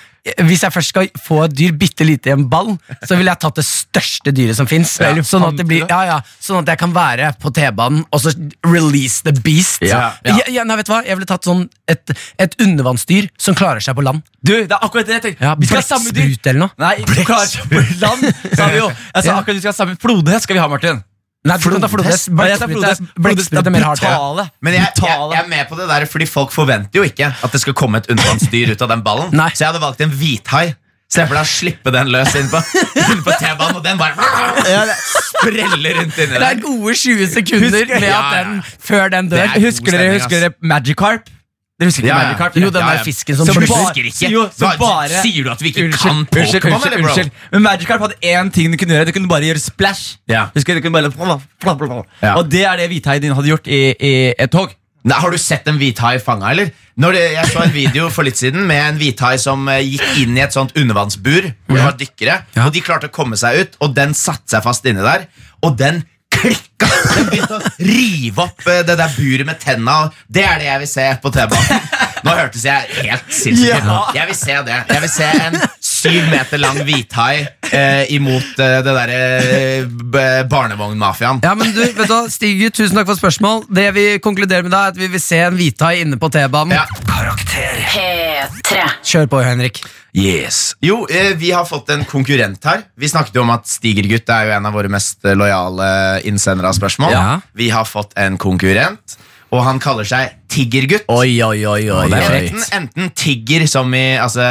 Hvis jeg først skal få et dyr bitte lite i en ball, så ville jeg tatt det største dyret som fins. Ja. sånn, ja, ja, sånn at jeg kan være på T-banen og så release the beast. Ja, Ja, ja, nei, vet du hva? Jeg ville tatt sånn et, et undervannsdyr som klarer seg på land. Du, det er akkurat det jeg tenkte. Vi skal ha samme dyr. Eller noe. Nei, som klarer seg på land, sa vi jo. Jeg sa akkurat vi skal ha samme Flodhest skal vi ha, Martin. Nei, tar flodhest. Blekksprut er- er mer hardt. ja. brutale. Men jeg, jeg, jeg er med på det der, fordi folk forventer jo ikke at det skal komme et undervannsdyr ut av den ballen. Nei. Så jeg hadde valgt en hvithai. Se for deg å slippe den løs inn på, inn på T-banen, og den bare spreller rundt inni Det er gode 20 sekunder Husker- med Ja, at den, før den dør. Er Husker dere, husker dere Magikarp? Dere husker ikke Ja, ja. Magikarp? Jo, den Ja, der fisken som som Husker ikke. Jo, så bare- Sier du at vi ikke Unnskyld, kan unnskyld, Pokémon, unnskyld, unnskyld. Men Magic Carp hadde én ting du kunne gjøre. Du kunne bare gjøre splash. Ja. Husker du, kunne bare Ja. Og det er det hvithaien din hadde gjort i, i et tog. Nei, har du sett en hvithai fanga, eller? Når det, jeg så en video for litt siden med en hvithai som eh, gikk inn i et sånt undervannsbur. Hvor det var dykkere, Ja. og De klarte å komme seg ut, og den satte seg fast inni der. Og den klikka! Begynte å rive opp eh, det der buret med tenna. Det er det jeg vil se på T-banen. Nå hørtes jeg helt sinnssyk ut. Ja. Jeg vil se det. Jeg vil se en syv meter lang hvithai eh, imot eh, det derre eh, barnevognmafiaen. Ja, men du, vet du hva, Stig, tusen takk for spørsmål. Det vi konkluderer med da, er at vi vil se en hvithai inne på T-banen. Ja. Karakter. P3. Kjør på, Henrik. Yes. Jo, eh, vi har fått en konkurrent her. Vi snakket jo om at Stigergutt er jo en av våre mest eh, lojale innsendere av spørsmål. Ja. Vi har fått en konkurrent, og han kaller seg Tiggergutt. Oi, oi, oi, oi, enten, enten Tigger som i Altså,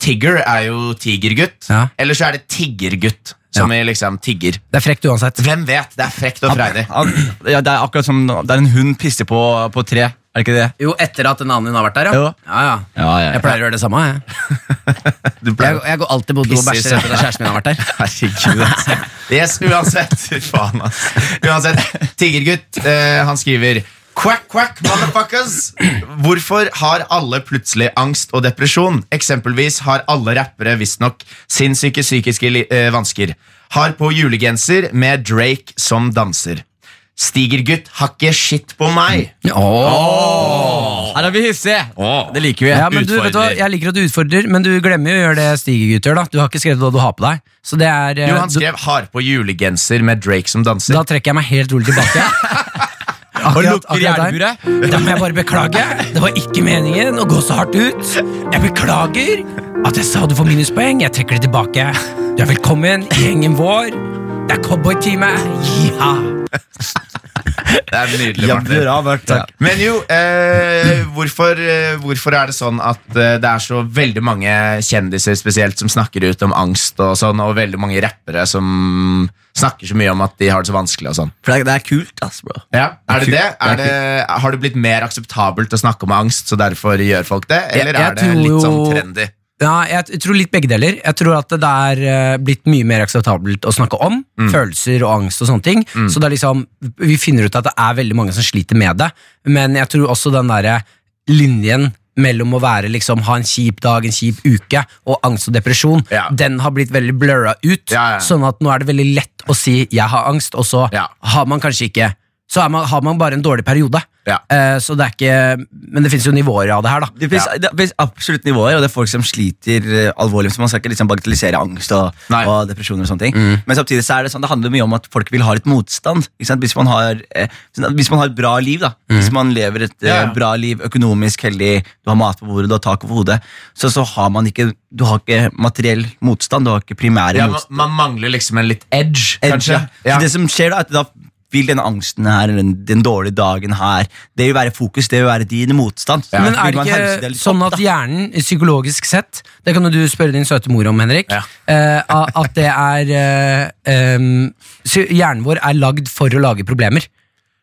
Tigger er jo tigergutt, Ja. eller så er det Tiggergutt som i liksom tigger. Det er frekt uansett. Hvem vet? Det er frekt og freidig. Ja, det er akkurat som det er en hund pisser på, på tre. Er det ikke det? Jo, etter at en annen din har vært der, Jo. ja. ja, ja. Jeg pleier å gjøre det samme. Jeg, Du jeg, pleier- jeg går alltid på do og Pisser i bæsjer etter at kjæresten min har vært der. Herregud. Yes, uansett. Fy faen, ass. Uansett. Tiggergutt, eh, han skriver Quack, quack, motherfuckers! Hvorfor har alle plutselig angst og depresjon? Eksempelvis har alle rappere visstnok sinnssyke psykiske li- eh, vansker. Har på julegenser med Drake som danser. Stigergutt har ikke skitt på meg. Her er vi hissige! Det liker vi. Ja, men du, vet du hva? Jeg liker at du utfordrer, men du glemmer jo å gjøre det Stigergutt gjør. da Du har ikke skrevet hva du har på deg. Så det er eh, Jo, han du- skrev 'har på julegenser med Drake som danser'. Da trekker jeg meg helt rolig tilbake. Og lukker akkurat Da må jeg bare beklage. Det var ikke meningen å gå så hardt ut. Jeg beklager at jeg sa du får minuspoeng. Jeg trekker det tilbake. Du er velkommen i gjengen vår. Det er cowboytime. Ja. Det er nydelig, Ja, Martin. bra, Bert. Takk. Men jo, eh, hvorfor, eh, hvorfor er det sånn at eh, det er så veldig mange kjendiser spesielt som snakker ut om angst og sånn, og veldig mange rappere som snakker så mye om at de har det så vanskelig og sånn? For det er, det er kult, ass, bro. Ja, Er det det? Er det har det blitt mer akseptabelt å snakke om angst, så derfor gjør folk det? Eller Jeg- jeg er det litt sånn trendy? Ja, jeg tror litt begge deler. Jeg tror at det er eh, blitt mye mer akseptabelt å snakke om følelser og angst og sånne ting. Så det er liksom, vi finner ut at det er veldig mange som sliter med det, men jeg tror også den derre linjen mellom å være liksom, ha en kjip dag, en kjip uke, og angst og depresjon, Ja. den har blitt veldig blurra ut. Ja, ja. Sånn at nå er det veldig lett å si 'jeg har angst', og så har man kanskje ikke Så man, har man bare en dårlig periode. Ja. Eh, så det er ikke Men det fins jo nivåer av det her, da. Det finnes, finnes absolutt nivåer, og det er folk som sliter eh, alvorlig. Så man skal ikke liksom bagatellisere angst og, og depresjoner. og sånne ting Men samtidig så er det sånn, det handler mye om at folk vil ha litt motstand. Hvis, man har, eh, hvis man har et bra liv, da hvis man lever et Ja, ja. bra liv, økonomisk heldig, du har mat på bordet, du har tak over hodet, så, så har man ikke Du har ikke materiell motstand, du har ikke primære Ja, man, man mangler liksom en litt edge, Edge, kanskje? ja. Det som skjer da, at da vil denne angsten her, eller den, den dårlige dagen her, det vil være fokus, det vil være din motstand. Ja. Men er det ikke det sånn opp, at hjernen psykologisk sett Det kan jo du spørre din søte mor om, Henrik. Ja. uh, at det er uh, um, Hjernen vår er lagd for å lage problemer.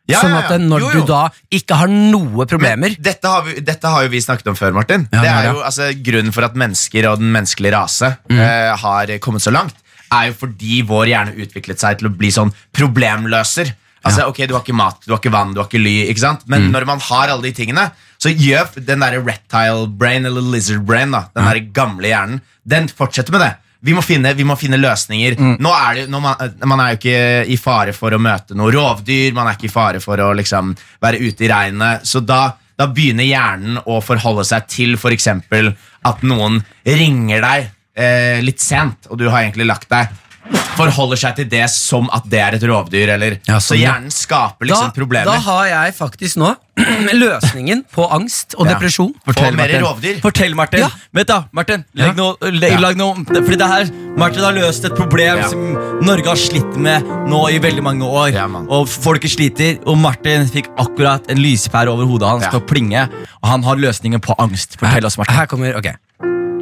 Ja, sånn at når Jo, jo. du da ikke har noe problemer Men dette har, vi, dette har jo vi snakket om før, Martin. Ja, det er ja. jo, altså, Grunnen for at mennesker og den menneskelige rase eh, har kommet så langt, er jo fordi vår hjerne utviklet seg til å bli sånn problemløser. Altså, ok, Du har ikke mat, du har ikke vann, du har ikke ly. ikke sant? Men når man har alle de tingene, så gjør den der reptile brain, eller lizard brain, da, den der gamle hjernen, den fortsetter med det. Vi må finne, vi må finne løsninger. Nå er det, nå man, man er jo ikke i fare for å møte noe rovdyr, man er ikke i fare for å liksom være ute i regnet. Så da, da begynner hjernen å forholde seg til f.eks. at noen ringer deg eh, litt sent, og du har egentlig lagt deg. Forholder seg til det som at det er et rovdyr. Eller, Ja, så sånn, ja. hjernen skaper da, liksom da problemer. har jeg faktisk nå løsningen på angst og Ja. depresjon. Fortell, mer Martin. rovdyr. Fortell, Martin. Ja. Vent da, Martin. Legg legg, Ja. lag noe Fordi det her, Martin har løst et problem Ja. som Norge har slitt med nå i veldig mange år. Ja, og folket sliter, og Martin fikk akkurat en lyspære over hodet hans Ja. til å plinge. Og han har løsningen på angst. Fortell oss, Martin. Her kommer, ok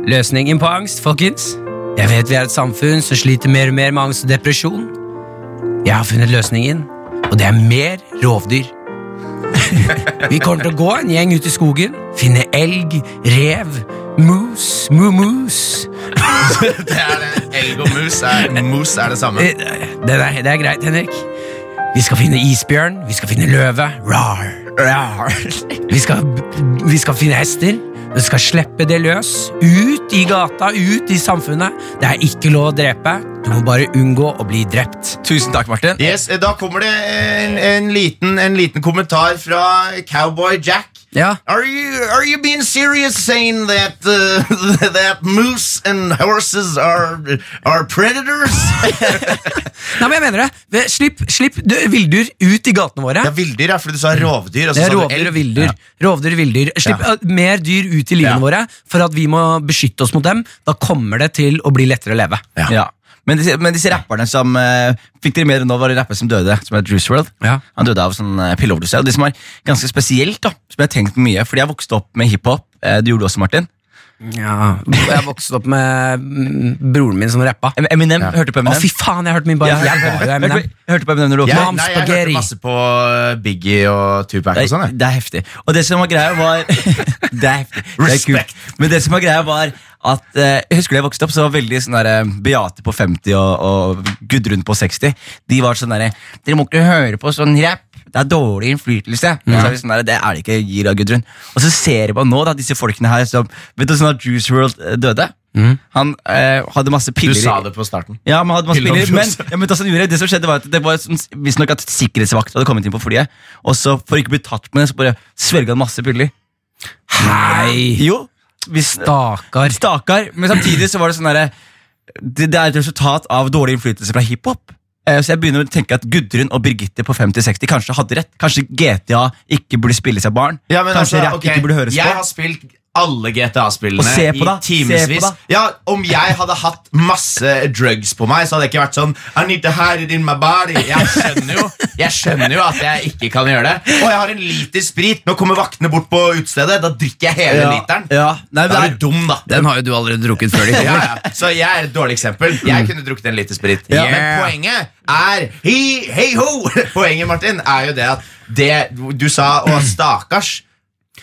Løsningen på angst, folkens Jeg vet vi er et samfunn som sliter mer og mer med angst og depresjon. Jeg har funnet løsningen Og det er mer rovdyr. Vi kommer til å gå en gjeng ut i skogen Finne elg, rev, mus, mu-mus. Det er det. Elg og mus er, mus er det samme. det, det, er, det er greit, Henrik. Vi skal finne isbjørn, vi skal finne løve. Rar, rar. Vi skal, vi skal finne hester Vi skal slippe det løs. Ut i gata, ut i samfunnet. Det er ikke lov å drepe Du må bare unngå å bli drept Tusen takk, Martin. Yes, eh, Da kommer det en, en, liten, en liten kommentar fra Cowboy Jack. Ja, Are you, are you being serious saying that, uh, that moose and horses are, are predators? Nei, men jeg mener det Slipp, slipp villdyr ut i gatene våre Ja, Villdyr, ja, fordi du sa rovdyr. Altså, rovdyr og villdyr. Rovdyr villdyr. Slipp Ja. uh, mer dyr ut i livene Ja. våre for at vi må beskytte oss mot dem. Da kommer det til å bli lettere å leve. Ja. Men, disse, men disse rapperne som eh, Fikk dere med det nå, var det en rapper som døde, som het Juice WRLD. Ja. Han døde av sånn uh, pilleoverdose. Og det som er ganske spesielt, da som jeg har tenkt mye Fordi jeg vokste opp med hiphop. Uh, du gjorde det også, Martin. Ja, jeg vokste opp med broren min som rappa. Eminem, Ja. hørte du på Å, fy faen, jeg hørte min bare Ja. Jeg var jo Eminem. Hørte på Eminem når du vokste Ja, nei, jeg hørte masse på uh, Biggie og Tupac og sånn. det er heftig. Og det som var greia, var Det er heftig. Det er Respekt. kult. Men det som var greia, var at eh, Jeg husker da jeg vokste opp, så var veldig sånn der, eh, Beate på 50 og, og Gudrun på 60. De var sånn derre Dere må ikke høre på sånn rapp. Det er dårlig innflytelse. Så er det, sånn der, det er det ikke, gir av Gudrun. Og så ser man på nå da, disse folkene her som Vet du sånn at Juice World døde? døde? Han eh, hadde masse piller Du sa det på starten. ja, man hadde masse Piller piller, men, ja, men som det som skjedde var at det var sånn, visstnok at sikkerhetsvakt hadde kommet inn på flyet, og så for ikke å bli tatt med det, så bare svelga han masse piller. Hei! Jo, hvis. Stakar, men samtidig så var det sånn derre det, det er et resultat av dårlig innflytelse fra hiphop. Eh, Så jeg begynner å tenke at Gudrun og Birgitte på 50-60 kanskje hadde rett. Kanskje GTA ikke burde spilles av barn. Ja, men kanskje altså, rap okay. ikke burde høres Jeg på. har spilt alle GTA-spillene i timevis. Ja, om jeg hadde hatt masse drugs på meg, så hadde det ikke vært sånn I need to hide it in my body. Jeg skjønner jo Jeg skjønner jo at jeg ikke kan gjøre det. Og jeg har en liter sprit. Nå kommer vaktene bort på utestedet. Da drikker jeg hele Ja, literen. ja. Nei, Da er du dum, da. Den har jo du allerede drukket før. de Ja, kommer. ja. Så jeg er et dårlig eksempel. Jeg kunne drukket en liter sprit. Ja. Men poenget er Hei, hei ho! Poenget, Martin, er jo det at det du sa, og stakkars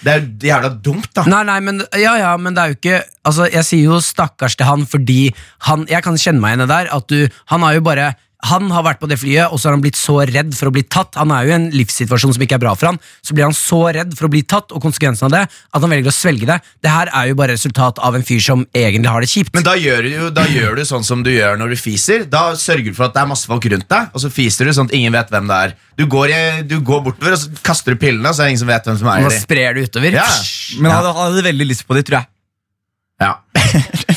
Det er jo jævla dumt, da. Nei, nei, men, ja, ja, men det er jo ikke Altså, Jeg sier jo stakkars til han fordi han, Jeg kan kjenne meg igjen i det der. At du, han har jo bare han har vært på det flyet, og så har han blitt så redd for å bli tatt. Han er jo i en livssituasjon som ikke er bra for han. Så blir han så redd for å bli tatt, og konsekvensen av det, at han velger å svelge det. Det her er jo bare resultat av en fyr som egentlig har det kjipt. Men da gjør, du, da gjør du sånn som du gjør når du fiser. Da sørger du for at det er masse folk rundt deg, og så fiser du sånn at ingen vet hvem det er. Du går, du går bortover, og så kaster du pillene, og så er det ingen som vet hvem som er da de. sprer det utover. Ja. men han hadde, hadde veldig lyst på det, tror jeg. Ja.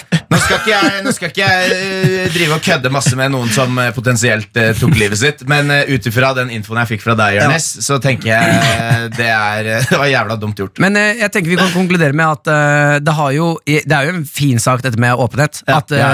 Skal ikke jeg, nå skal ikke jeg eh, drive og kødde masse med noen som eh, potensielt eh, tok livet sitt, men uh, ut ifra den infoen jeg fikk fra deg, Jonis, så tenker jeg eh, det, er, det var jævla dumt gjort. Men eh, jeg tenker vi kan konkludere med at eh, det, har jo, det er jo en fin sak, dette med åpenhet. Ja, at ja.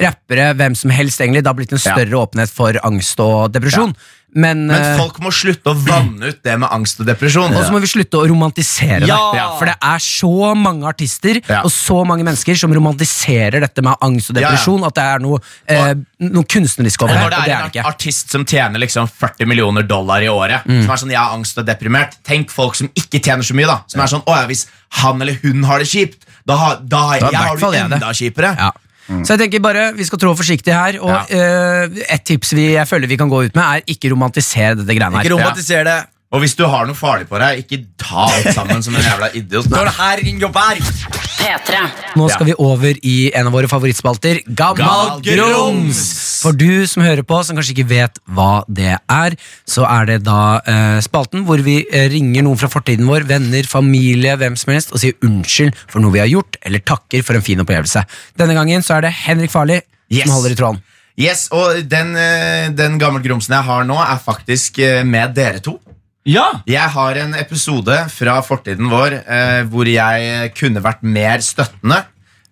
rappere, hvem som helst, egentlig, det har blitt en større åpenhet for angst og depresjon. Men, Men eh, folk må slutte å vanne ut det med angst og depresjon. Og så må vi slutte å romantisere Ja. det. For det er så mange artister Ja. og så mange mennesker som romantiserer dette med angst og Ja, ja. depresjon. At det er noe, eh, noe kunstnerisk over det. når det er, det er en det artist som tjener liksom 40 millioner dollar i året, Mm. som er sånn, jeg har angst og deprimert, tenk folk som ikke tjener så mye, da. Som er sånn, å ja, hvis han eller hun har det kjipt, da, har- da, Da jeg har du enda kjipere. Ja. Så jeg tenker bare Vi skal trå forsiktig her. Og Ja. uh, et tips vi, jeg føler vi kan gå ut med, er ikke romantisere dette greiene Ikke romantisere romantiser det. Og hvis du har noe farlig på deg, ikke ta alt sammen som en jævla idiot. Når det her ingen er. P3. Nå skal vi over i en av våre favorittspalter, Gammal grums! For du som hører på, som kanskje ikke vet hva det er, så er det da eh, spalten hvor vi eh, ringer noen fra fortiden vår, venner, familie, hvem som helst, og sier unnskyld for noe vi har gjort, eller takker for en fin opplevelse. Denne gangen så er det Henrik Farli Yes. som holder i tråden. Yes, og den, eh, den gamle grumsen jeg har nå, er faktisk eh, med dere to. Ja. Jeg har en episode fra fortiden vår eh, hvor jeg kunne vært mer støttende.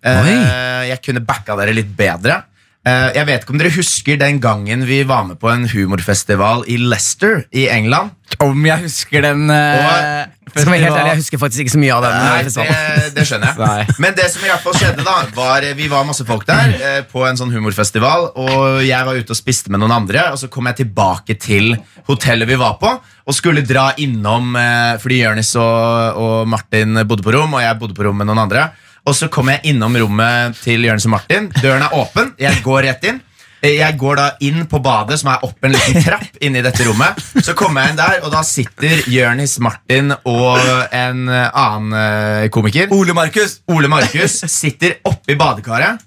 Eh, jeg kunne backa dere litt bedre. Eh, jeg vet ikke om dere husker den gangen vi var med på en humorfestival i Leicester i England. Om jeg husker den uh, som er helt ærlig, Jeg husker faktisk ikke så mye av den. Nei, eh, det, det skjønner jeg. Nei. Men det som i hvert fall skjedde, da var eh, vi var masse folk der eh, på en sånn humorfestival. Og jeg var ute og spiste med noen andre, og så kom jeg tilbake til hotellet vi var på. Og skulle dra innom eh, fordi Jonis og, og Martin bodde på rom, og jeg bodde på rom med noen andre. Og så kom jeg innom rommet til Jonis og Martin. Døren er åpen. Jeg går rett inn. Jeg går da inn på badet, som er opp en liten trapp inni dette rommet. Så kommer jeg inn der, og da sitter Jørnis Martin og en annen eh, komiker. Ole Markus. Ole Markus sitter oppi badekaret.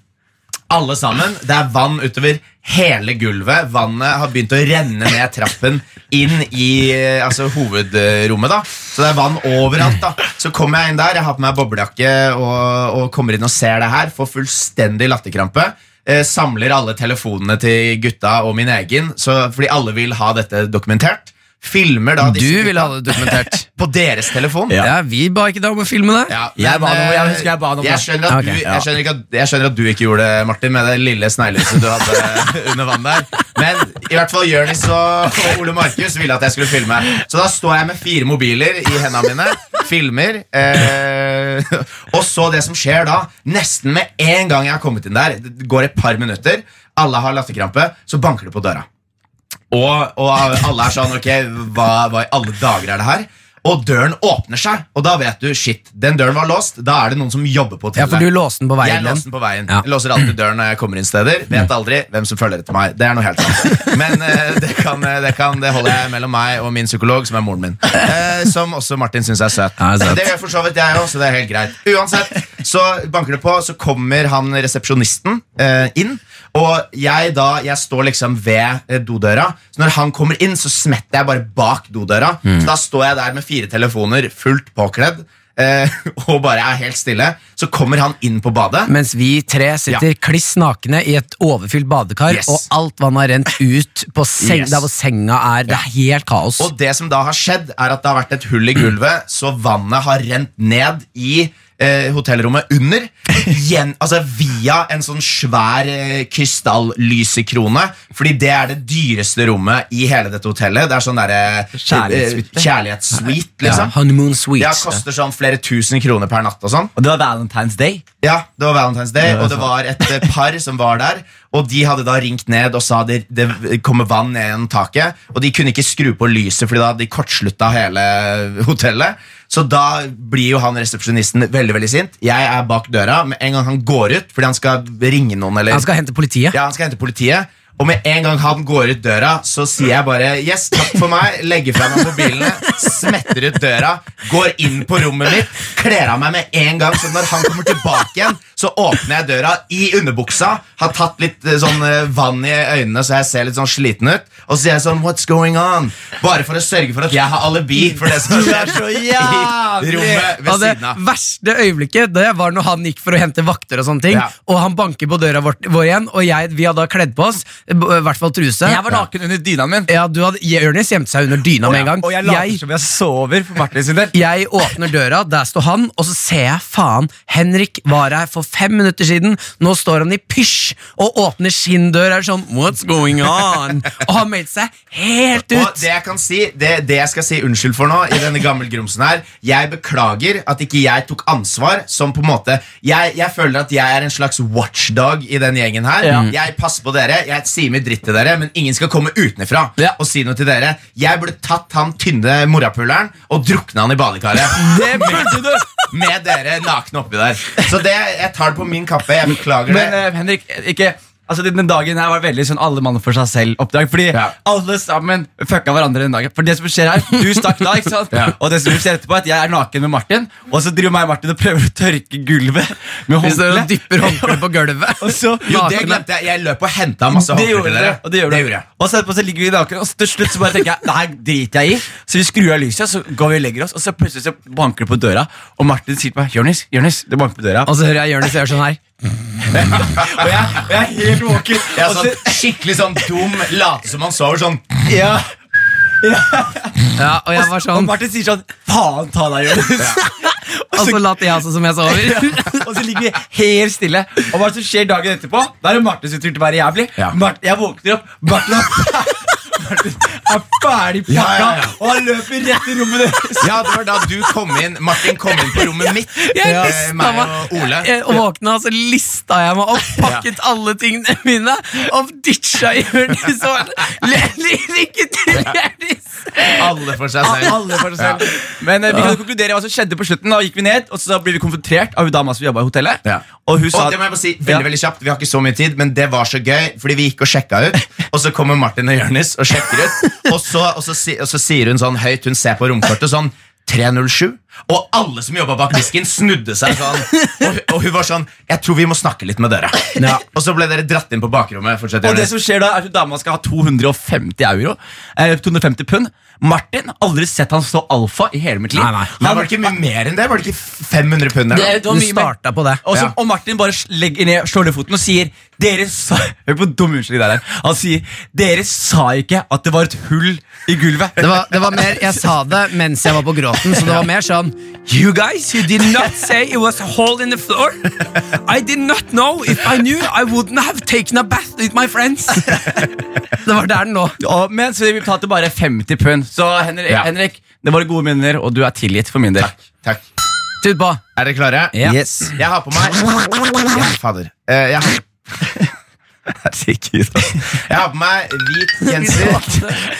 Alle sammen. Det er vann utover hele gulvet. Vannet har begynt å renne ned trappen inn i eh, altså, hovedrommet. da Så det er vann overalt. da Så kommer jeg inn der, jeg har på meg boblejakke og, og kommer inn og ser det her. Får fullstendig latterkrampe. Eh, samler alle telefonene til gutta og min egen, så, fordi alle vil ha dette dokumentert. Filmer da Du vil ville ha det dokumentert. på deres telefon. Ja, Vi ba ikke deg om å filme det. Ja, Jeg ba noe, jeg eh, husker jeg ba noe. Jeg skjønner, at du, ja. jeg, skjønner ikke at, jeg skjønner at du ikke gjorde det, Martin, med det lille sneglehuset du hadde under vann der. Men i hvert fall Jonis og, og Ole Markus ville at jeg skulle filme. Så da står jeg med fire mobiler i hendene mine, filmer. Eh, og så det som skjer da, nesten med en gang jeg har kommet inn der, det går et par minutter, alle har latterkrampe, så banker det på døra. Og, og alle er sånn Ok, hva, hva i alle dager er det her? Og døren åpner seg, og da vet du shit, den døren var låst. Da er det noen som jobber på Ja. For du låste den på jeg veien låser låste den på veien. Ja. Jeg låser alltid døren når jeg kommer inn steder. Vet aldri hvem som følger etter meg. Det er noe helt annet. Men uh, det, kan, eh, det, kan, det holder jeg mellom meg og min psykolog, som er moren min. Uh, som også Martin syns er søt. Ja, søt. Det gjør for så vidt jeg òg, så det er helt greit. Uansett, så banker det på, så kommer han resepsjonisten uh, inn. Og jeg da, jeg står liksom ved eh, dodøra, så når han kommer inn, så smetter jeg bare bak dodøra. Så da står jeg der med fire telefoner, fullt påkledd, eh, og bare er helt stille. Så kommer han inn på badet. Mens vi tre sitter kliss nakne i et overfylt badekar, Yes. og alt vannet har rent ut på seng, Yes. der hvor senga er. Det er helt kaos. Og det som da har skjedd, er at det har vært et hull i gulvet, så vannet har rent ned i eh, hotellrommet under. Gjen, altså Via en sånn svær eh, krystallysekrone. Fordi det er det dyreste rommet i hele dette hotellet. Det er sånn derre Kjærlighetssuite. eh, Kjærlighetssuite, ja, liksom. honeymoon suite. Ja, koster sånn flere tusen kroner per natt og sånn. Og det var Valentine's Day. Ja, det var Valentine's Day, Det var og det var et eh, par som var der. Og de hadde da ringt ned og sa det, det kommer vann ned gjennom taket. Og de kunne ikke skru på lyset, Fordi da hadde de kortslutta hele hotellet. Så da blir jo han resepsjonisten veldig veldig sint. Jeg er bak døra. Med en gang han går ut fordi han skal ringe noen, eller Han skal hente politiet. ja, han skal hente politiet. Og med en gang han går ut døra, så sier jeg bare Yes, takk for meg. Legger fra meg mobilene, smetter ut døra, går inn på rommet mitt, kler av meg med en gang. Så når han kommer tilbake igjen, så åpner jeg døra i underbuksa, har tatt litt eh, sånn eh, vann i øynene så jeg ser litt sånn sliten ut, og så sier jeg sånn What's going on? Bare for å sørge for at jeg har alibi for det som skjer så i rommet ved siden av. Det verste øyeblikket Det var når han gikk for å hente vakter, og sånne ting Ja. Og han banker på døra vår, vår igjen, og jeg, vi hadde da kledd på oss. I hvert fall truse. Jeg var naken under dyna min. Ja, du hadde, Jonis gjemte seg under dyna med en gang. Og jeg later som jeg sover for Martin sin del. jeg åpner døra, der står han, og så ser jeg faen, Henrik var her for fem minutter siden. Nå står han i pysj og åpner sin dør. Er sånn, what's going on? Og har meldt seg helt ut. Og det jeg kan si, det, det jeg skal si unnskyld for nå, i denne gammelgrumsen her Jeg beklager at ikke jeg tok ansvar. Som på en måte Jeg, jeg føler at jeg er en slags watchdog i den gjengen her. Jeg passer på dere, jeg sier mye dritt til dere, men ingen skal komme utenfra Ja. og si noe til dere. Jeg burde tatt han tynne morapuleren og drukna han i badekaret. Det burde du! Med dere nakne oppi der. Så det, jeg tar det på min kappe. Jeg beklager Men det. Men Henrik, ikke Altså Den dagen her var veldig sånn alle mann for seg selv-oppdrag. Fordi Ja. alle sammen fucka hverandre den dagen. For det som skjer her, Du stakk da, ikke sant? Ja. Og det som skjer etterpå er at jeg er naken med Martin, og så driver meg og Martin og prøver å tørke gulvet med håndkle. dypper håndkleet på gulvet. Så Jo, det glemte jeg. Jeg løp og henta masse håndklær til det, dere. og det gjorde det det. jeg. Og så etterpå så ligger vi naken, og til slutt så bare tenker jeg Det her driter jeg i. Så vi skrur av lyset, så går vi og legger oss, og så plutselig så banker det på døra, og Martin sier til meg Jonis, Jonis, det banker på døra. Og så hører jeg Jonis gjøre sånn her. Og jeg, og jeg er helt våken. Jeg er sånn skikkelig sånn dum, late som han sover sånn. ja. Ja, og jeg var sånn Og Martin sier sånn Faen ta deg, Jonis. Og så later jeg også som jeg sover. og så ligger vi helt stille. Og hva som skjer dagen etterpå? Da er det Martin som tur til å være jævlig. Ja. Martin, jeg våkner opp, Martin er, Martin er ferdig pakka, Ja, ja, ja. og han løper rett i rommet deres. Ja, det var da du kom inn Martin kom inn på rommet mitt. Jeg Eh, lista meg og Ole. Jeg- Og våkna, så lista jeg meg opp, pakket alle tingene mine og ditcha i Lykke til, Jonis! Alle for seg selv. Alle for seg selv. Men eh, vi kan konkludere hva som skjedde på slutten. Da gikk vi ned, og så ble vi konfrontert av hun dama som jobba i hotellet. Ja. Og hun sa Og det må jeg bare si veldig, Ja. veldig kjapt Vi har ikke så mye tid, men det var så gøy Fordi vi gikk og sjekka ut Og så kommer Martin og Jørnis og sjekker ut Og så, og så, og så sier hun sånn høyt Hun ser på romkortet sånn 307 Og alle som jobbet bak disken snudde seg sånn Og, og hun var sånn Jeg tror vi må snakke litt med dere Og så ble dere dratt inn på bakrommet Fortsett Og det som skjer da er at dama skal ha 250 euro eh, 250 pund Martin, aldri sett han så alfa i hele mitt liv Nei, nei. Han, Han- var det ikke mye mer enn det? Var det ikke 500 pund? Det- det var mye mer. på det. Og, så, Ja. og Martin bare legger ned, slår ned foten og sier Dere sa Hør på dum unnskyldning der, der. Han sier Dere sa ikke at det var et hull i gulvet. Det var, det var mer, Jeg sa det mens jeg var på gråten, så det var mer sånn You guys, you did not say it was a hole in the floor. I did not know. If I knew, I wouldn't have taken a bath with my friends. Det var der den lå. Men så vi betalte bare 50 pund. Så Henrik, Ja. Henrik, det var gode minner, og du er tilgitt for min del. Takk Tut på. Er dere klare? Ja. Yes. Jeg har på meg Ja, fader. Eh, jeg, har, Herregud. jeg har på meg hvit genser.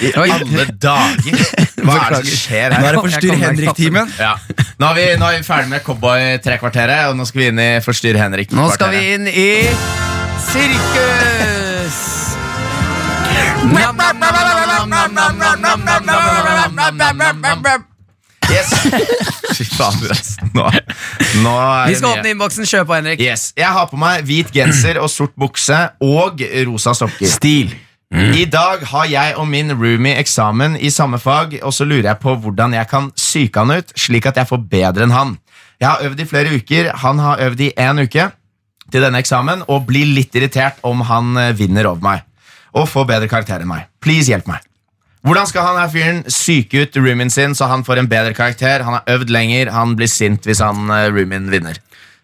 I alle dager! Hva er det som skjer her? Nå er det Forstyrr Henrik-timen. Ja. Nå, er vi, nå er vi ferdig med Cowboy-trekvarteret, og nå skal vi inn i Forstyrr Henrik. Nå skal vi inn i sirkus. Nam, nam, nam, nam, nam, nam, nam, nam, nam, nam, nam, nam, nam, nam, nam, nam. Yes. Fy fader, ass. Nå, nå er Vi skal åpne innboksen. Kjør på, Henrik. Yes. Jeg har på meg hvit genser og sort bukse og rosa sokker. Stil. I dag har jeg og min roomie eksamen i samme fag, og så lurer jeg på hvordan jeg kan psyke han ut, slik at jeg får bedre enn han. Jeg har øvd i flere uker, han har øvd i én uke til denne eksamen, og blir litt irritert om han eh, vinner over meg. Og får bedre karakter enn meg. Please, hjelp meg. Hvordan skal han her fyren psyke ut roomien sin så han får en bedre karakter? Han har øvd lenger, han blir sint hvis han eh, roomien vinner.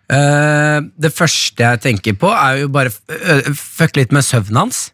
Uh, det første jeg tenker på, er jo bare fuck litt med søvnen hans.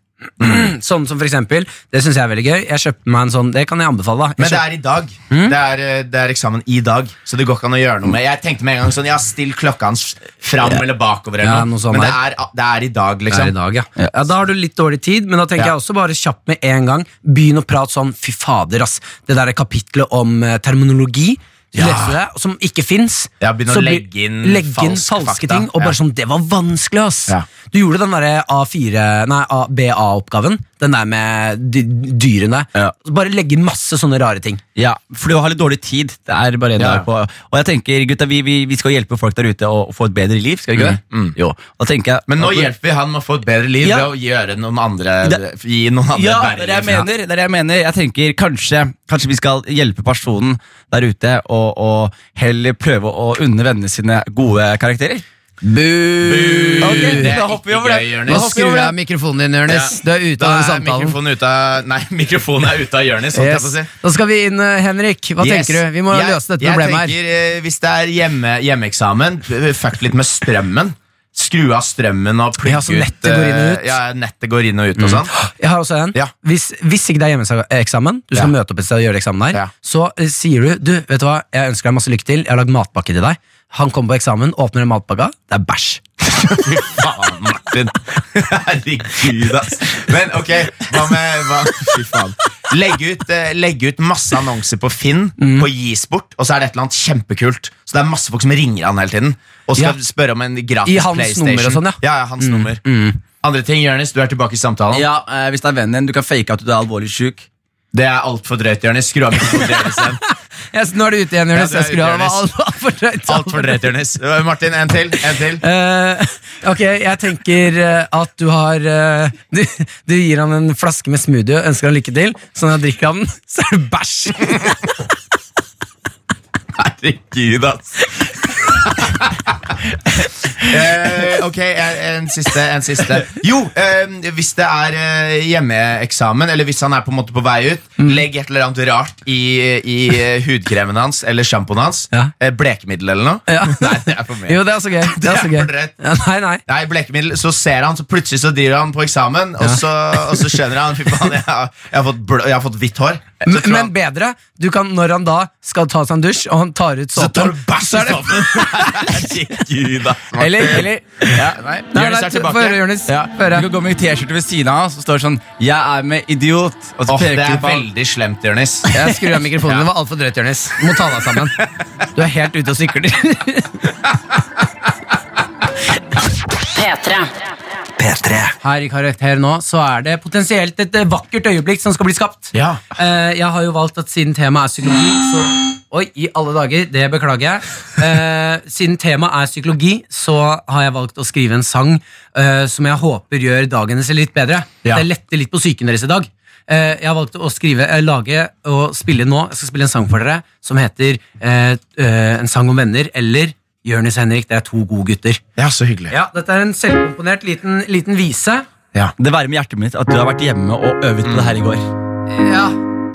sånn som for eksempel, det syns jeg er veldig gøy. Jeg kjøpte meg en sånn, Det kan jeg anbefale. da. Men det er i dag. Det, er, eh, det er eksamen i dag, så det går ikke an å gjøre noe med. Jeg tenkte med en gang sånn, ja, still klokka hans fram eller bakover, eller Ja, noe. Sånn men det er, det er i dag, liksom. det er liksom. i dag, ja. ja. Da har du litt dårlig tid, men da tenker Ja. jeg også bare kjapt med en gang. Begynn å prate sånn fy fader, ass. Det der kapitlet om eh, terminologi. Ja. Leste det? Som ikke fins. Ja, begynn å legge inn legge inn falsk falske fakta. ting. Og Ja. bare sånn, Det var vanskelig, ass! Ja. Du gjorde den derre A4, nei, BA-oppgaven. Den der med dy dyrene. Ja. Bare legge inn masse sånne rare ting. Ja, for du har litt dårlig tid. Det er bare en Ja. dag på Og jeg tenker, gutta, vi, vi, vi skal hjelpe folk der ute å få et bedre liv. Skal vi ikke det? Jo, da tenker jeg Men nå hjelper vi han med å få et bedre liv Ja. ved å gjøre noen andre Gi noen andre Ja, et det er det jeg mener. Det er det jeg mener. Jeg tenker kanskje, kanskje vi skal hjelpe personen der ute og, og heller prøve å unne vennene sine gode karakterer. Boo! Da hopper vi over det. Nå skrur jeg av mikrofonen din, Jonis. Du er ute av samtalen. mikrofonen ut av Nei, mikrofonen er ute av Jonis. jeg Yes. si. Da skal vi inn, eh, Henrik. Hva Yes. tenker du? Vi må jeg, løse dette problemet her. tenker, eh, Hvis det er hjemme, hjemmeeksamen, fuck litt med strømmen. Skru av strømmen og plugge Ja, så nettet går inn og eh, ut. Mm. Ja, nettet går inn og ut og sånn. Jeg har også en. Ja. Hvis, hvis ikke det er hjemmeeksamen, du skal Ja. møte opp et sted og gjøre eksamen der, Ja. så eh, sier du du, vet du hva, jeg ønsker deg masse lykke til, jeg har lagd matpakke til deg. Han kommer på eksamen, åpner en matpakka, det er bæsj. Fy faen, Martin. Herregud, ass. Men ok, hva med hva? Fy faen. Legg ut, eh, legg ut masse annonser på Finn, Mm. på Gisport, og så er det et eller annet kjempekult. Så det er masse folk som ringer han hele tiden og skal Ja. spørre om en gratis I hans PlayStation. nummer og sånn, ja. Mm, Ja, ja, hans nummer. Andre ting, Jonis, du er tilbake i samtalen. Ja, eh, Hvis det er vennen din, du kan fake at du er alvorlig syk. Det er altfor drøyt, Jonis. Skru av mikrofonen. Yes, nå er du ute igjen, Jonis. Ja, skrur av. Altfor drøyt. alt- for drøyt. Jørnes. drøyt, Jonis. Eh, Martin, en til. En til. Uh, ok, jeg tenker eh, at du har uh, du, du gir han en flaske med smoothie og ønsker han lykke til. Så når han drikker av den, så er det bæsj. Herregud, ass. Eh, ok, en, siste. En siste. Jo, uh, hvis det er uh, hjemmeeksamen, eller hvis han er på en måte på vei ut, Mm. legg et eller annet rart i, i hudkremen hans eller sjampoen hans. Ja. Blekemiddel eller noe. Ja. Nei, det er for mye. Jo, det er så gøy. Det er så gøy. Ja, nei, nei. Nei, blekemiddel, Så ser han, så plutselig så driver han på eksamen, og, så, og så skjønner han Fy faen, jeg, har- jeg, har fått blå, jeg har fått hvitt hår. Men, men bedre, du kan, når han da skal ta seg en dusj, og han tar ut så tar du bæsj i såpen! Eller, eller ja, Nei, Jonis er tilbake. høre, Jonis. Ja. Høre. Du kan gå med T-skjorte ved siden av, så står sånn 'Jeg er med idiot'. Og så Åh, det er du på veldig slemt, Jonis. Jeg skrur av mikrofonen. Det var altfor drøyt, Jonis. Du må ta deg sammen. Du er helt ute og sykler. P3. P3. Her i Karakter nå så er det potensielt et eh, vakkert øyeblikk som skal bli skapt. Ja. Eh, jeg har jo valgt at siden temaet er psykologi, så Oi, i alle dager, det beklager jeg. Eh, siden temaet er psykologi, så har jeg valgt å skrive en sang eh, som jeg håper gjør dagen deres litt bedre. Ja. Det letter litt på psyken deres i dag. Eh, jeg har valgt å skrive, eh, lage og spille nå Jeg skal spille en sang for dere som heter En sang om venner eller Jørnis Henrik, det er to gode gutter. ja, så hyggelig. Ja, Dette er en selvkomponert liten, liten vise. Ja. Det varmer hjertet mitt at du har vært hjemme og øvet på det her i går. Ja.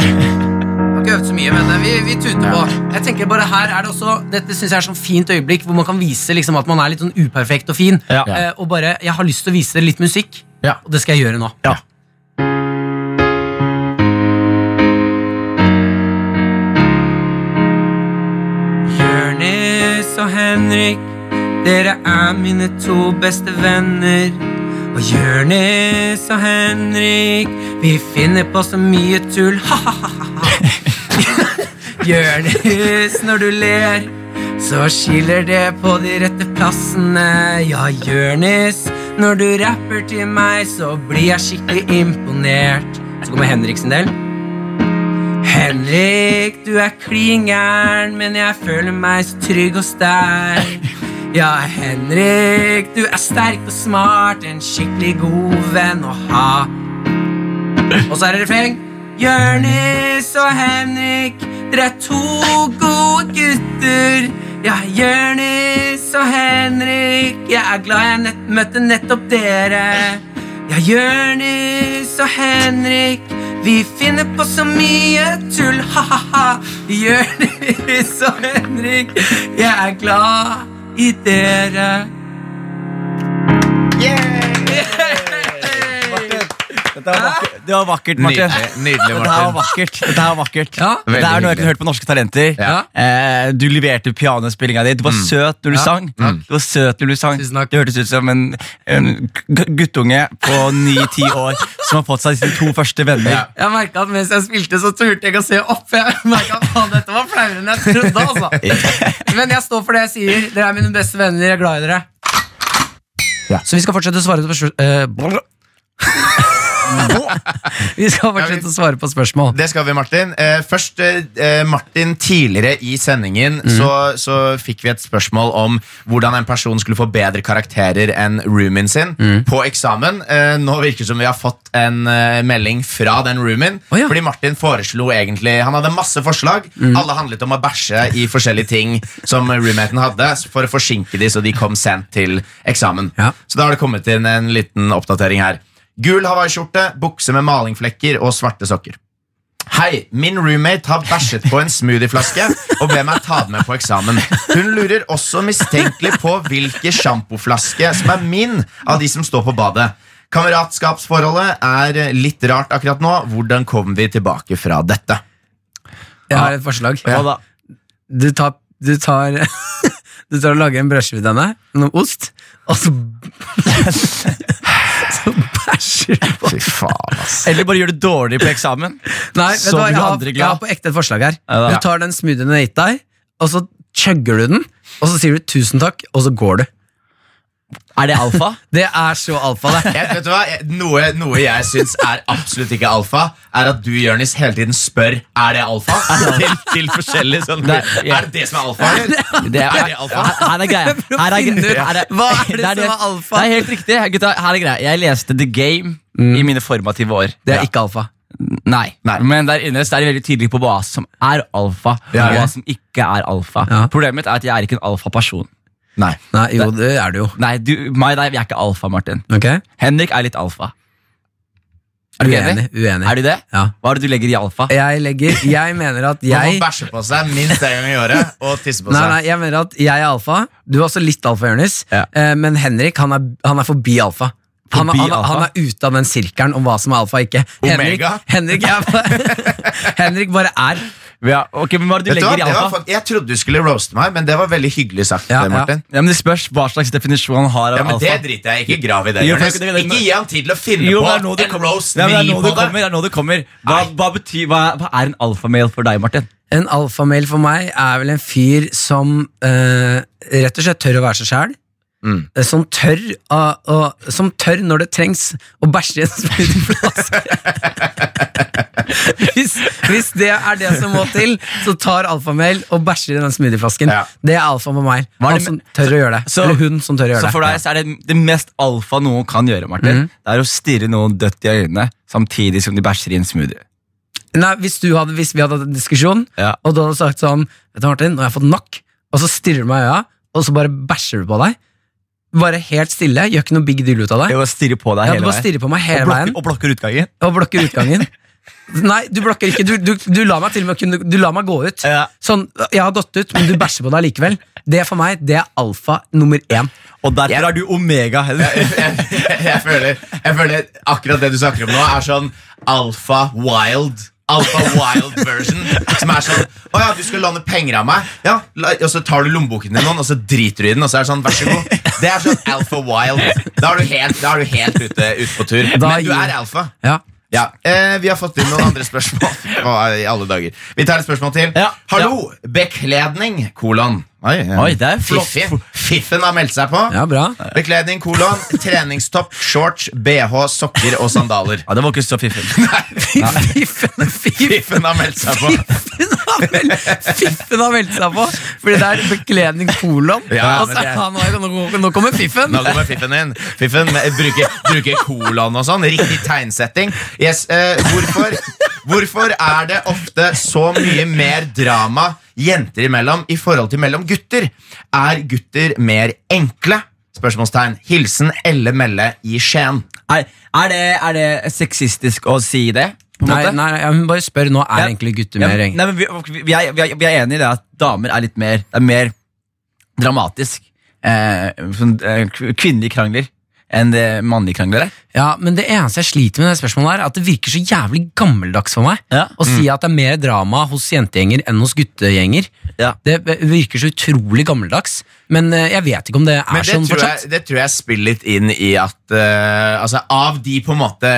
Jeg har ikke øvd så mye, men eh, vi, vi tuter på. Jeg tenker bare her er det også Dette synes jeg er sånn fint øyeblikk hvor man kan vise liksom at man er litt sånn uperfekt og fin. Ja. Eh, og bare, Jeg har lyst til å vise dere litt musikk, Ja. og det skal jeg gjøre nå. Ja. Henrik, dere er mine to beste venner. Og Jørnis og Henrik, vi finner på så mye tull. Ha-ha-ha. Jørnis, når du ler, så skiller det på de rette plassene. Ja, Jørnis, når du rapper til meg, så blir jeg skikkelig imponert. Så kommer Henrik sin del. Henrik, du er klin gæren, men jeg føler meg så trygg hos deg. Ja, Henrik, du er sterk og smart, en skikkelig god venn å ha. Og så er det refreng. Jørnis og Henrik, dere er to gode gutter. Ja, Jørnis og Henrik, jeg er glad jeg nett møtte nettopp dere. Ja, Jørnis og Henrik, vi finner på så mye tull, ha-ha-ha. Jørnis og Henrik, jeg er glad i dere. Dette var vakkert, det var vakkert Martin. Nydelig, nydelig, Dette var vakkert. Dette var vakkert. Ja. Dette er noe jeg hyggelig. kunne hørt på Norske Talenter. Ja. Eh, du leverte pianospillinga di. Du var søt når du Ja. sang. Du var søt når du sang Det hørtes ut som en, en guttunge på ni-ti år som har fått seg sine to første venner. Ja. Jeg merket at Mens jeg spilte, så turte jeg ikke å se opp. Jeg merket at dette var flauere enn jeg trodde. altså Men jeg står for det jeg sier. Dere er mine beste venner. Jeg er glad i dere. Ja. Så vi skal fortsette å svare på spørsmål Uh. Vi skal fortsette å svare på spørsmål. Det skal vi, Martin. Eh, først, eh, Martin, tidligere i sendingen så, så fikk vi et spørsmål om hvordan en person skulle få bedre karakterer enn roomien sin på eksamen. Eh, nå virker det som vi har fått en eh, melding fra den roomien. oh, ja. Fordi Martin foreslo egentlig Han hadde masse forslag. Alle handlet om å bæsje i forskjellige ting som roommaten hadde, for å forsinke de så de kom sent til eksamen. Ja. Så da har det kommet inn en liten oppdatering her. Gul hawaiiskjorte, bukse med malingflekker og svarte sokker. Hei, min roommate har bæsjet på en smoothieflaske og ber meg ta den med på eksamen. Hun lurer også mistenkelig på hvilke sjampoflaske som er min av de som står på badet. Kameratskapsforholdet er litt rart akkurat nå. Hvordan kommer vi tilbake fra dette? Jeg har et forslag. Ja. da? Du tar, du tar Du tar og lager en brødskive til henne, noe ost, og så Fy faen, ass. Eller bare gjør det dårlig på eksamen. Nei, vet du hva, jeg har, jeg har på ekte et forslag her. Ja. Du tar den smoothien jeg har gitt deg, og så chugger du den, og så sier du 'tusen takk', og så går du. Er det alfa? Det er så alfa, det. Jeg, vet du hva? Noe, noe jeg syns er absolutt ikke alfa, er at du Jørnis, hele tiden spør Er det alfa. til, til forskjellige sånn, Nei, jeg- Er det det som er alfa? Det er, Er det alfa? Her, er greia. Her er, her er, hva er det som er alfa? Det er helt riktig. Gutta, her er greia. Jeg leste The Game i mine formative år. Det er Ja. ikke alfa. Nei. Nei. Men der inne så er de veldig tydelige på hva som er alfa, Ja, og hva som ikke er alfa. Ja. Problemet mitt er at jeg er ikke en alfa-person. Nei. Nei, jo, det er det jo. Nei, du, meg nei, vi er ikke alfa, Martin. Ok? Henrik er litt alfa. Er du Uenig. enig? uenig. Er du det? Ja. Hva er det du legger i alfa? Jeg legger Jeg mener at Man jeg må bæsje på seg minst en gang i året og tisse på Nei, seg. nei, jeg mener at jeg er alfa. Du er også litt alfa, Jonis. Ja. Eh, men Henrik han er, han er forbi alfa. Han, Forbi han, alfa? han er ute av den sirkelen om hva som er alfa og ikke. Henrik, Omega? Henrik, er, Henrik bare er. Ja, ok, men Hva er det du Vet du hva? legger i alfa? jeg trodde du skulle roaste meg, men det var veldig hyggelig sagt. Ja, det, Martin. Ja, men Det spørs hva slags definisjon han har av Ja, men alfa. Det driter jeg. Ikke grav i det. Jo, det- det- det- Ikke gi han tid til å finne Jo, på en kommer. roast Nei, det er nå det. kommer. Det er nå du kommer. Hva, hva, betyr, hva, hva er en alfamail for deg, Martin? En alfamail for meg er vel en fyr som øh, rett og slett tør å være seg sjæl. Mm. Som tør, å- å- som tør når det trengs å bæsje i en smoothieflaske. hvis, hvis det er det som må til, så tar alfamel og bæsjer i den smoothieflasken. Ja. Det er alfa for meg. Han som med- tør å gjøre det. Så- Eller hun som tør å gjøre Så for deg så er det det mest alfa noen kan gjøre, Martin. Mm. Det er å stirre noen dødt i øynene samtidig som de bæsjer i en smoothie. Nei, hvis, du hadde, hvis vi hadde hatt en diskusjon, Ja. og du hadde sagt sånn Vet du Martin, nå har jeg fått nok, og så stirrer du meg i øya, og så bare bæsjer du på deg. Bare helt stille, gjør ikke noe big deal ut av det. Jeg bare stirrer på deg Ja, du hele bare veien. stirrer på meg hele Og veien og blokker utgangen. og blokker utgangen. Nei, du blokker ikke. Du, du, du lar meg til og med kunne Du lar meg gå ut. Ja. Sånn, jeg har gått ut, men du bæsjer på deg likevel. Det for meg, det er alfa nummer én. Og derfor er du omega. jeg, jeg, jeg, føler, jeg føler akkurat det du snakker om nå, er sånn alfa wild. Alfa wild version. Som er sånn Å ja, du skal låne penger av meg. Ja, Og så tar du lommeboken din, noen, og så driter du i den, og så er det sånn, vær så god. Det er sånn alfa wild. Da er du helt, er du helt ute, ute på tur. Men du er alfa. Ja. Ja, eh, Vi har fått inn noen andre spørsmål. Å, I alle dager Vi tar et spørsmål til. Ja, Hallo! Bekledning, kolon. Oi, ja. Oi, det er flott. Fiffen. Fiffen har meldt seg på. ja, bra. Bekledning, kolon, treningstopp, shorts, bh, sokker og sandaler. Ja, det var ikke så fiffen. Fiffen, fiffen, Fiffen har meldt seg på. har vel- fiffen har meldt seg på! Fordi det er bekledning kolon. Ja, og så, er- nå, nå kommer fiffen! Nå kommer fiffen inn. Fiffen bruker, bruker kolon og sånn. Riktig tegnsetting. Yes, uh, hvorfor, hvorfor er det ofte så mye mer drama jenter imellom i forhold til mellom gutter? Er gutter mer enkle? Spørsmålstegn. Hilsen Elle Melle i Skien. Er, er, det, er det sexistisk å si det? På Nei, måte? nei, hun bare spør. Nå er Ja. egentlig gutter Ja, mer nei, enkle. vi, vi, er, vi, er, vi er enige i det at damer er litt mer Det er mer dramatisk. Eh, sånn, eh, kvinnelige krangler enn det mannlige kranglere. er. Ja, men det eneste jeg sliter med det spørsmålet er at det virker så jævlig gammeldags for meg Ja. å si at det er mer drama hos jentegjenger enn hos guttegjenger. Ja. Det virker så utrolig gammeldags, men eh, jeg vet ikke om det er Men det sånn tror, fortsatt. jeg, det tror jeg spiller litt inn i at uh, altså, Av de på en måte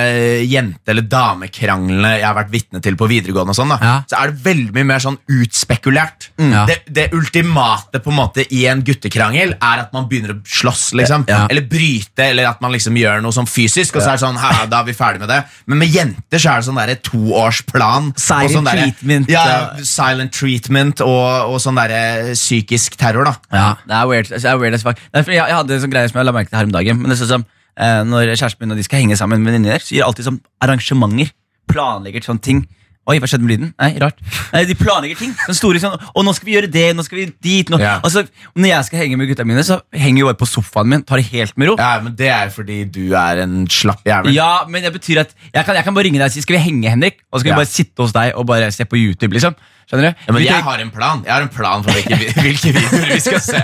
jente- eller damekranglene jeg har vært vitne til på videregående, og sånn da, Ja. så er det veldig mye mer sånn utspekulert. Ja. Det, det ultimate på en måte i en guttekrangel er at man begynner å slåss, liksom. Ja. Eller bryte, eller at man liksom gjør noe sånn fysisk, og så er det sånn, her, da er vi ferdig med det. Men med jenter så er det sånn der toårsplan. Silent sånn derre- treatment, Ja, ja. silent treatment og, og sånn derre psykisk terror, da. Ja, det er weird, det er weird as fuck. Det er jeg, jeg hadde en sånn greie som jeg la merke til her om dagen. Men det er sånn eh, Når kjæresten min og de skal henge sammen med venninner, så gir alltid sånn arrangementer. Planlegger sånne ting. Oi, hva skjedde med lyden? Nei, rart. Nei, De planlegger ting. Den store sånn, Og nå skal vi gjøre det, nå skal vi dit. Nå. Ja. Altså, når jeg skal henge med gutta mine, så henger jeg bare på sofaen min, tar det helt med ro. Ja, men Det er fordi du er en slapp jævel. Ja, men det betyr at jeg kan, jeg kan bare ringe deg og si Skal vi henge, Henrik? Og så skal Ja. vi bare sitte hos deg og bare se på YouTube. liksom Skjønner du? Ja, men jeg har en plan Jeg har en plan for hvilke, hvilke videoer vi skal se.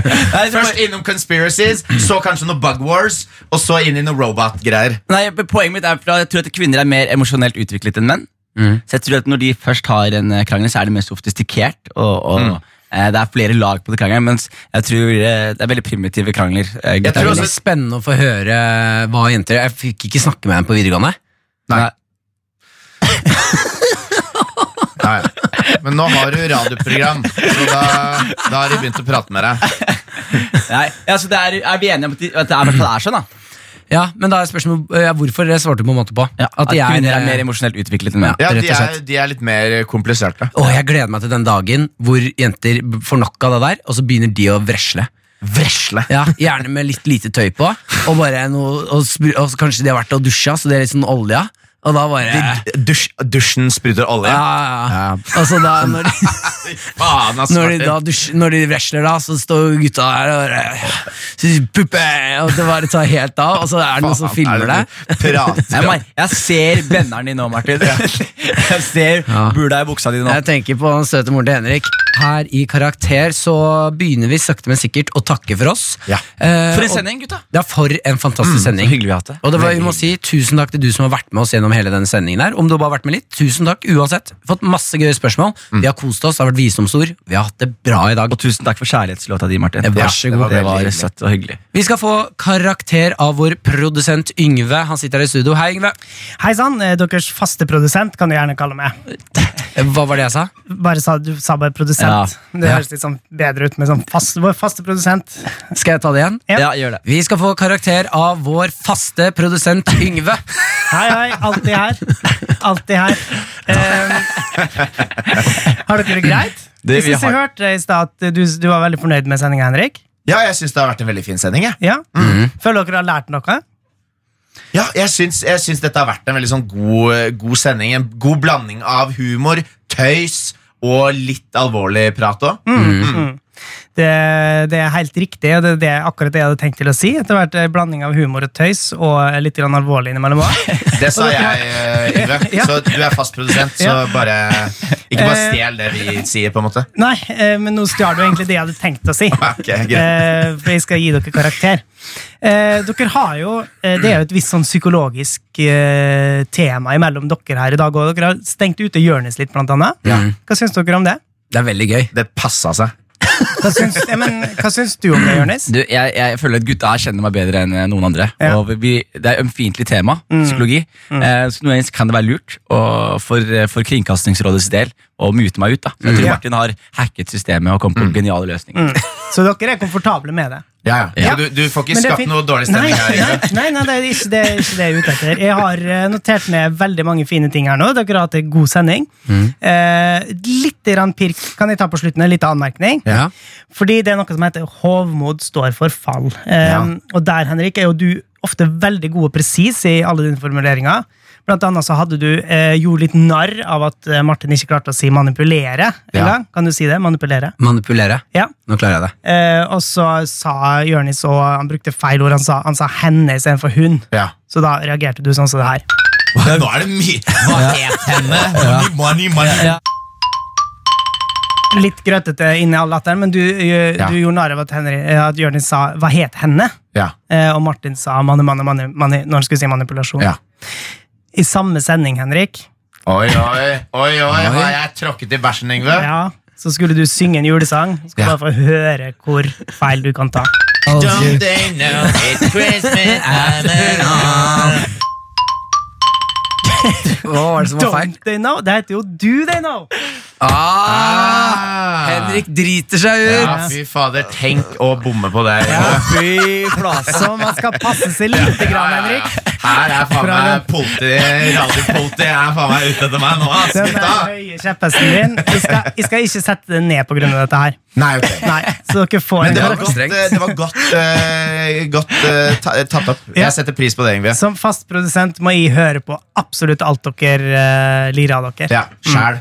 Først innom conspiracies, så kanskje noe bug wars, og så inn i noe robot-greier. Nei, Poenget mitt er at jeg tror at kvinner er mer emosjonelt utviklet enn menn. Så jeg tror at Når de først har en eh, krangel, så er det mer sofistikert. Og, og eh, Det er flere lag på det krangelen, mens jeg tror eh, det er veldig primitive krangler. eh, Jeg tror er Det er spennende å få høre hva jenter Jeg fikk ikke snakke med dem på videregående. Nei. Nei. Men nå har du radioprogram, så da, da har de begynt å prate med deg. Nei, altså det er, er vi enige om at, de, at det er, er sånn? da? Ja, Men da er spørsmålet ja, hvorfor det svarte du på en måte på. Ja, at, de kvinner er eh, mer emosjonelt utviklet enn menn. Ja, rett de og er, slett. de er litt mer kompliserte. Åh, jeg gleder meg til den dagen hvor jenter får nok av det der, og så begynner de å vresle. Vresle. Ja, Gjerne med litt lite tøy på, og, bare noe, og, og kanskje de har vært og dusja, så det er litt sånn olja. Og da bare De, dusj, dusjen spruter olje. ja, ja, ja. Og så da, når de, Faen, når de, da dusj, når de vresler, da, så står gutta der og bare Puppe! Og det bare tar helt av, og så er det noen som filmer deg det. Jeg, jeg ser benneren din nå, Martin. Jeg ser Ja. bula i buksa di nå. Jeg tenker på den søte moren til Henrik. Her i Karakter så begynner vi sakte, men sikkert å takke for oss. Ja. Eh, For en sending, gutta! Ja, for en fantastisk mm, sending. hyggelig vi har hatt det. Og det var, vi må si Tusen takk til du som har vært med oss gjennom hele denne sendingen. her Om du bare har vært med litt, tusen takk uansett. Fått masse gøye spørsmål. Vi har kost oss, det har vært visdomsord. Vi har hatt det bra i dag. Og tusen takk for kjærlighetslåta di, Martin. Vær Ja, så det god. var Det var søtt og hyggelig. Vi skal få karakter av vår produsent Yngve. Han sitter her i studio. Hei, Yngve. Hei sann, eh, deres faste produsent kan du gjerne kalle meg. Hva var det jeg sa? Bare sa, du sa bare produsent. Ja. Det høres litt sånn bedre ut med sånn fast, vår faste produsent. Skal jeg ta det igjen? Ja. Ja, gjør det. Vi skal få karakter av vår faste produsent Yngve. Hei, hei, alltid her. Alltid her. Um, har dere det greit? Det, jeg har- hørte i stad at du, du var veldig fornøyd med sendinga, Henrik. Ja, jeg syns det har vært en veldig fin sending. Jeg. Ja? Føler dere har lært noe? Ja, jeg syns, jeg syns dette har vært en veldig sånn god, god sending. En god blanding av humor, tøys og litt alvorlig prat òg. Det, det er helt riktig, og det er det, akkurat det jeg hadde tenkt til å si. Det har vært en blanding av humor og tøys og litt grann alvorlig innimellom òg. Det sa jeg, eh, Yngve. Ja. Så du er fast produsent, så Ja. bare Ikke bare Eh. stjel det vi sier, på en måte. Nei, eh, men nå stjal du egentlig det jeg hadde tenkt å si. okay, greit. Eh, for jeg skal gi dere karakter. Eh, dere har jo, Det er jo et visst sånn psykologisk tema imellom dere her i dag. Og dere har stengt ute Jonis litt, blant annet. Hva syns dere om det? Det er veldig gøy. Det passa seg. Hva syns, ja, men, hva syns du om det, Jonis? Jeg, jeg føler at gutta her kjenner meg bedre enn eh, noen andre. Ja. Og vi, Det er ømfintlig tema, psykologi. Eh, så noen kan det være lurt og for, eh, for Kringkastingsrådets del å mute meg ut. da Så Jeg tror mm. Martin har hacket systemet og kommet på geniale løsninger. Så dere er komfortable med det? Ja, ja. Du, du får ikke skapt noe dårlig Nei, stemning her. Nei, nei, nei, det er ikke det, ikke det jeg er ute etter. Jeg har eh, notert ned veldig mange fine ting her nå. Dere har hatt en god sending. Eh, litt grann pirk kan jeg ta på slutten. En liten anmerkning. Ja. Fordi det er noe som heter hovmod står for fall. Eh. Og der, Henrik, er jo du ofte veldig god og presis i alle dine formuleringer. Blant annet så hadde du eh, gjort litt narr av at eh, Martin ikke klarte å si manipulere. en Ja. gang. Kan du si det? Manipulere. Manipulere. Ja. Nå klarer jeg det. Eh, og så sa Jørnis, og han brukte feil ord, han sa, han sa henne istedenfor hun. Ja. Så da reagerte du sånn som det her. Nå er det mye Hva het henne? Money, money, money. Litt grøtete inni all latteren, men du, eh, Ja. du gjorde narr av at, Henry- eh, at Jørnis sa 'hva het henne'? Ja. Eh, og Martin sa manne, manne, manne, manne, når han skulle si manipulasjon. Ja. I samme sending, Henrik, Oi, oi, oi, oi, har jeg tråkket i bæsjen, Yngve? ja, så skulle du synge en julesang. Skal Ja. bare få høre hvor feil du kan ta. Don't they know it's Christmas after all? Hva var det som var feil? Don't they know? Det heter jo Do They Know! Ah, Henrik driter seg ut. Ja, fy fader, tenk å bomme på det. Fy flasom man skal passe seg lite grann, Henrik. Her er faen meg politi, radiopoliti er faen meg ute etter meg nå. ass. Den Gutta. høye kjepphesten din. Jeg skal, jeg skal ikke sette det ned på grunn av dette her. Nei, ok. Nei, Så dere får Men det en var godt, eh, det var godt, eh, godt eh, ta, tatt opp. Ja. Jeg setter pris på det, Yngve. Som fast produsent må jeg høre på absolutt alt dere uh, lirer av dere. Ja, sjæl.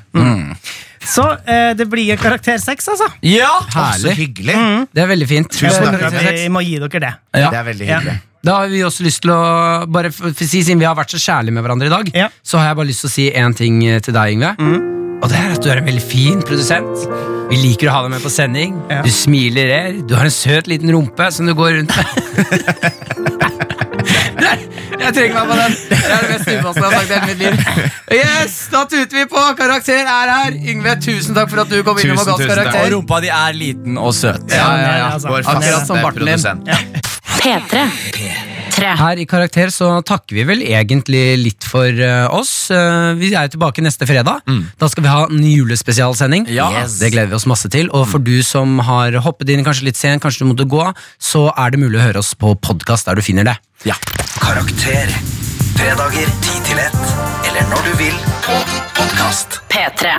Så eh, det blir en karakter seks, altså. Ja, Så herlig. hyggelig. Det er veldig fint. Tusen takk. Vi seks. Jeg må gi dere det. Ja. Det er veldig Ja. hyggelig. Da har vi også lyst til å bare for, for å si, Siden vi har vært så kjærlige med hverandre i dag, Ja. så har jeg bare lyst til å si én ting eh, til deg, Yngve. Og det er at du er en veldig fin produsent. Vi liker å ha deg med på sending. Ja. Du smiler er. Du har en søt liten rumpe som du går rundt med. Jeg trenger meg på den. Det er det mest upassende jeg har sagt i hele mitt liv. Yes, Da tuter vi på. Karakter er her. Yngve, tusen takk for at du kom innom og Tusen, ga oss tusen. Og karakter. rumpa di er liten og søt. Ja, ja, ja. Altså, Vår Akkurat som faste barten din. produsent. P3. Tre. Her i Karakter så takker vi vel egentlig litt for eh, oss. Eh, vi er tilbake neste fredag. Da skal vi ha en julespesialsending. Ja. Yes. Det gleder vi oss masse til. Og for du som har hoppet inn kanskje litt sent, kanskje du måtte gå, så er det mulig å høre oss på podkast der du finner det. Karakter. Fredager 10 til 1. Eller når du vil på podkast. P3.